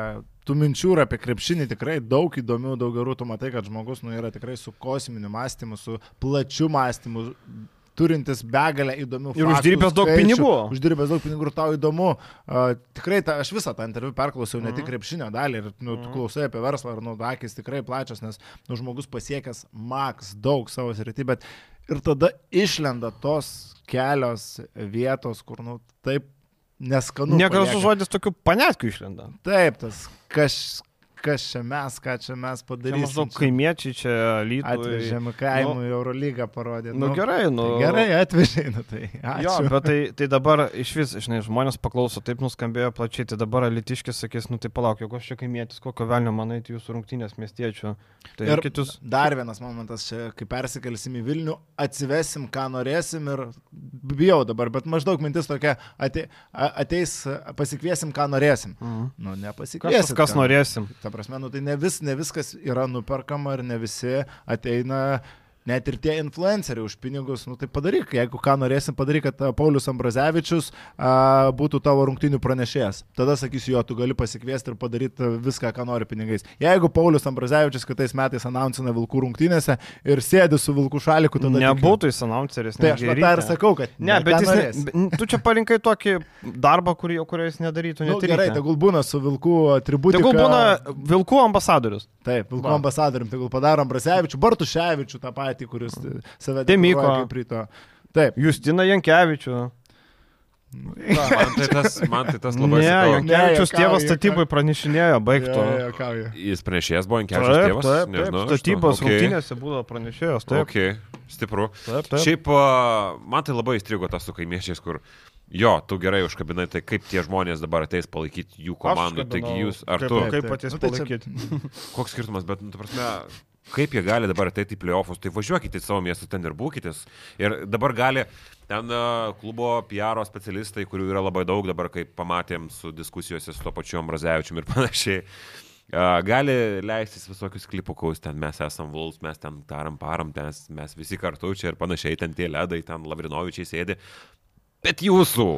tų minčių yra apie krepšinį tikrai daug įdomių, daug gerų, tu matai, kad žmogus nu, yra tikrai su kosminiu mąstymu, su plačiu mąstymu turintis begalę įdomių Ir faktų, uždirbęs daug skaičių, pinigų. Uždirbęs daug pinigų ir tau įdomu. Uh, tikrai ta, aš visą tą interviu perklausiau, ne Mhm. tik krepšinio dalį, ir nu, tu klausai apie verslą, ir nu, akis tikrai plačios, nes nu, žmogus pasiekęs maks daug savo srity, bet ir tada išlenda tos kelios vietos, kur nu, taip neskanu. Negražus žodis tokių panetkių išlenda. Taip, tas kas, kas čia mes, ką čia mes padarysime. maždaug kaimiečiai čia lygiai. Atvežėme kaimų į Eurolygą parodė. Nu gerai, nu. Tai gerai, atvežė, nu tai. Jo, Ačiū. bet tai, tai dabar iš vis, žinai, žmonės paklauso, taip nuskambėjo plačiai, tai dabar litiškis sakys, nu tai palauk, jeigu aš čia kaimėtis, kokio velnio manai, tai jūsų rungtynės miestiečių. Tai Ir kitus. dar vienas momentas, čia, kai persikelsim į Vilnių, atsivesim, ką norėsim ir bijau dabar, bet maždaug mintis tokia, ate, ateis, pasikviesim, ką norėsim. Mhm. Nu, Kas, nepasikviesim. kas norėsim. Ta prasme, nu, tai ne, vis, ne viskas yra nuperkama ir ne visi ateina. Net ir tie influenceriai už pinigus, nu tai padaryk, jeigu ką norėsim padaryti, kad a, Paulius Ambrazevičius a, būtų tavo rungtinių pranešėjas. Tada sakysiu, jo, tu gali pasikviesti ir padaryti viską, ką nori pinigais. Jeigu Paulius Ambrazevičius kitais metais announcina Vilkų rungtynėse ir sėdi su Vilkų šaliku, tada... Nebūtų jis announceris. Tai aš ir sakau, kad... Ne, bet jis, ne, norėsi. be- tu čia parinkai tokį darbą, kurį, kurio jis nedarytų. Nu, gerai, tegul būna su Vilkų atributika. Tegul būna Vilkų ambasadorius. Taip, Vilko Va. ambasadorium, tegul padarom Brasevičių, Bartuševičių tą patį, kuris e, save deklaruoja kaip ryto. Taip. Justina Jankievičių. Man tai tas, man tai tas labai Ne, Jankievičius Ne, tėvas statybai pranešinėjo, baigtų. Jo, kauju. Jis pranešėjas buvo Ankevičius Taip, tėvas. taip, taip, nežinau, statybos okei, rungtynėse būdavo pranešėjos. Taip, Ok, stipru. taip, taip. Šiaip man tai labai įstrigo tas su kaimiečiais, kur jo, tu gerai užkabinai, tai kaip tie žmonės dabar ateis palaikyti jų komandų. Taigi jūs, ar kaip, tu, Kaip Taip, patys nu, tai palaikyti. [laughs] koks skirtumas, bet, nu, ta prasme, kaip jie gali dabar ateiti į playoffus, tai važiuokite į savo miestą, ten ir būkitės. Ir dabar gali ten a, klubo PR specialistai, kurių yra labai daug dabar, kaip pamatėm su diskusijose su to pačiu Ambrazevičium ir [laughs] panašiai. a, Gali leistis visokius klipukus, ten mes esam Vuls, mes ten taram param, ten mes visi kartu čia ir panašiai, ten tie ledai, ten Lavrinovičiai sėdi. Bet jūsų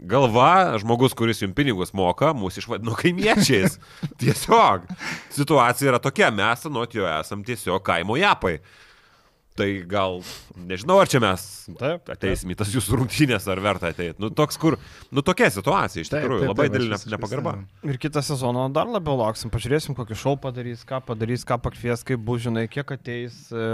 galva, žmogus, kuris jums pinigus moka, mūsų išvadino kaimiečiais. [laughs] Tiesiog. Situacija yra tokia, mes nuo jo esam tiesiog kaimo japai. Tai gal, nežinau, ar čia mes Taip, ateisim į tas jūsų rungtynės, ar verta ateiti. Nu, toks, kur, nu, tokia situacija, iš tikrųjų, taip, labai taip, aš didelė nepagarba. Ir kitą sezoną dar labiau lauksim, pažiūrėsim, kokį šou padarys, ką padarys, ką pakvies, kaip bus, žinai, kiek ateis. E,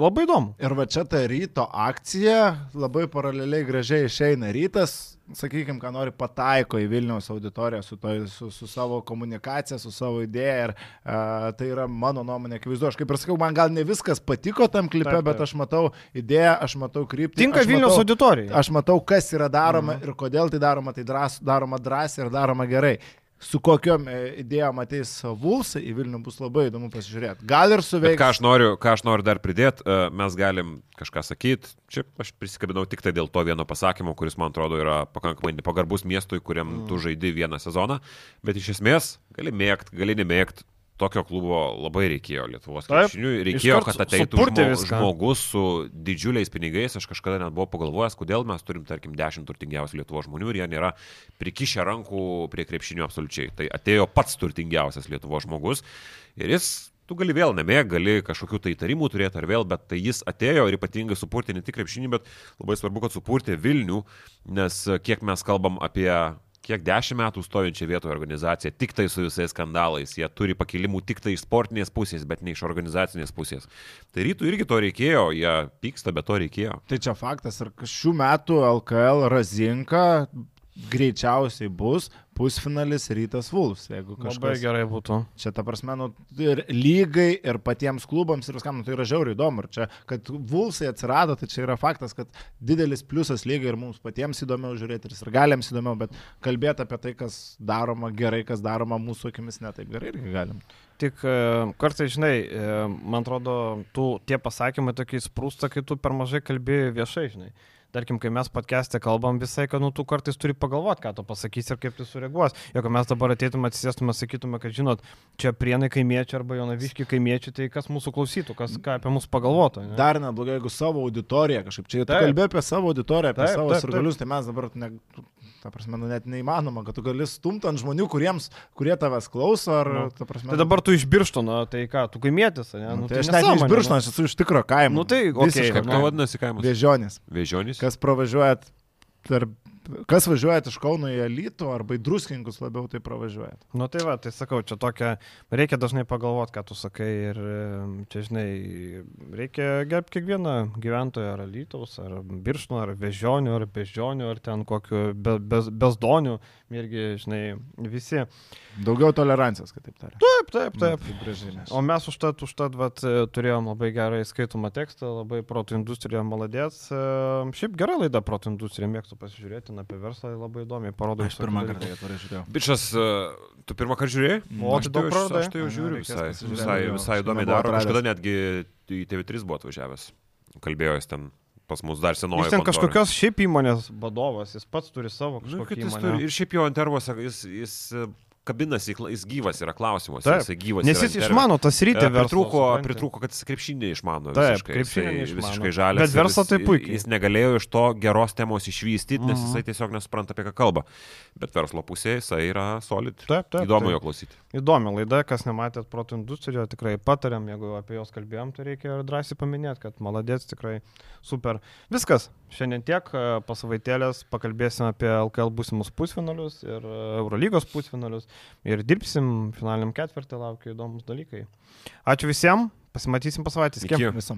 labai įdomu. Ir va čia ta ryto akcija labai paraleliai gražiai išeina. Rytas, sakykime, ką nori, pataiko į Vilniaus auditoriją su, to, su, su savo komunikacija, su savo idėja. Ir uh, tai yra mano nuomonė, akivaizdu. Aš kaip ir sakiau, man gal ne viskas patiko tam klipe, Taip, taip. bet aš matau idėją, aš matau kryptį. Tinka matau, auditorijai. Aš matau, kas yra daroma ir kodėl tai daroma. Tai drąs, daroma drąsiai ir daroma gerai. Su kokiom e, idėjom ateis Vulsai į Vilnių bus labai įdomu pasižiūrėti. Gal ir Bet suveiks. ką aš noriu, ką aš noriu dar pridėti, mes galim kažką sakyti. Čia aš prisikabinau tik tai dėl to vieno pasakymo, kuris man atrodo yra pakankamai nepagarbus miestui, kuriam mm. tu žaidi vieną sezoną. Bet iš esmės gali mėgti, gali nemėgti. Tokio klubo labai reikėjo Lietuvos krepšiniui. Reikėjo, kad ateitų žmo, žmogus su didžiuliais pinigais. Aš kažkada net buvau pagalvojęs, kodėl mes turim, tarkim, dešimt turtingiausių Lietuvos žmonių ir jie nėra prikišę rankų prie krepšinio absoliučiai. Tai atėjo pats turtingiausias Lietuvos žmogus ir jis tu gali vėl nemėg, gali kažkokių tai įtarimų turėti ar vėl, bet tai jis atėjo ir ypatingai supurti ne tik krepšinį, bet labai svarbu, kad supurti Vilnių, nes kiek mes kalbam apie kiek dešimt metų stovinčią vietoje organizaciją, tik tai su visais skandalais. Jie turi pakilimų tik tai iš sportinės pusės, bet ne iš organizacinės pusės. Tai rytų irgi to reikėjo, jie pyksta, bet to reikėjo. Tai čia faktas, ir šių metų LKL Razinka greičiausiai bus pusfinalis rytas Vulfs. Jeigu Labai kažkas... gerai būtų. Čia ta prasme, nu, ir lygai, ir patiems klubams, ir viskam, nu, tai yra žiauriai įdomu. Ir čia, kad Vulfsai atsirado, tai čia yra faktas, kad didelis pliusas lygai ir mums patiems įdomiau žiūrėti, ir galėms įdomiau, bet kalbėti apie tai, kas daroma gerai, kas daroma mūsų akimis ne taip gerai, irgi galim. Tik e, kartais, žinai, e, man atrodo, tu, tie pasakymai tokiai sprūsta, kai tu per mažai kalbėjai viešai, žinai. Tarkim, kai mes podcast'e kalbam visai, kad nu, tu kartais turi pagalvoti, ką tu pasakysi ir kaip tu sureaguos. Jeigu mes dabar ateitume, atsisėstume, sakytume, kad žinot, čia prienai kaimiečiai arba jaunaviški kaimiečiai, tai kas mūsų klausytų, kas ką apie mus pagalvotų. Ne? Dar neblogai, jeigu savo auditoriją kažkaip čia, tu kalbė apie savo auditoriją, apie Taip, savo sirgalius, tai mes dabar, ne, ta prasme, nu, net neįmanoma, kad tu gali stumti ant žmonių, kuriems, kurie tavęs klauso, ar, Nu. ta prasme, Tai dabar tu iš birštono, tai ką, tu kaimietis, ne? Nu, tai aš net ne iš Birštono, aš esu iš tikro kaimo. Nu, tai, okei, Visiškai Kaip nu. vadinasi kaimas? Vėžionis. Vėžionis. Kas pravažiuojat per... Kas važiuojat iš Kauno į Alytų arba į Druskingus labiau tai pravažiuojat. Nu tai va, tai sakau, čia tokia, reikia dažnai pagalvoti, ką tu sakai ir em, čia, žinai, reikia gerbti kiekvieną gyventoją, ar Lytaus, ar Biršno, ar Vežionių, ar Beždžionių, ar ten kokiu be, bez, bezdonių, irgi, žinai, visi. Daugiau tolerancijos, kad taip tariant. Taip, taip, taip. Taip, gražiai. O mes užtat, užtat, vat, turėjom labai gerai skaitomą tekstą, labai protų industrija maladės. E, Šiaip gera laida protų industrija, mėgstu pasižiūrėti apie verslą, labai įdomiai parodo. Aš pirmą kartą atvarai žiūrėjau. Bičias, e, tu pirmą kartą žiūrėjai? O, aš daug jau, praradai? aš tai jau žiūriu visai, visai, visai įdomiai daro. Kažkada netgi į TV3 buvo atvažiavęs. Kalbėjo jis ten pas mus dar senoji. Jis ten kontora. kažkokios šiaip įmonės vadovas, jis pats turi savo Nu, kažkokią jis įmonę. turi, ir šiaip jo intervuose, jis, jis kabinasi, jis gyvas yra klausimuose. Taip. Jisai gyvas Nes jis išmano tas rytį verslo. Pritrūko, pritrūko, kad jis krepšinį išmano. Taip, visiškai. krepšinį Jisai. Visiškai žalias. Bet jis- tai puikiai. Jis negalėjo iš to geros temos išvystyti, nes Mhm. jisai tiesiog nesupranta, apie ką kalba. Bet verslo pusėje jisai yra solid. Taip, taip. Įdomu taip. jo klausyti. Įdomi laida, kas nematėt protų industrijoje, tikrai patariam, jeigu apie jos kalbėjom, tai reikia ir drąsiai paminėti, kad maladėts tikrai super. Viskas, šiandien tiek, e, po savaitėlės pakalbėsim apie LKL būsimus pusfinalius ir e, Eurolygos pusfinalius ir dirbsim finaliniam ketvirtį, laukia įdomus dalykai. Ačiū visiems, pasimatysim po savaitės. Iki. Iki. Visam.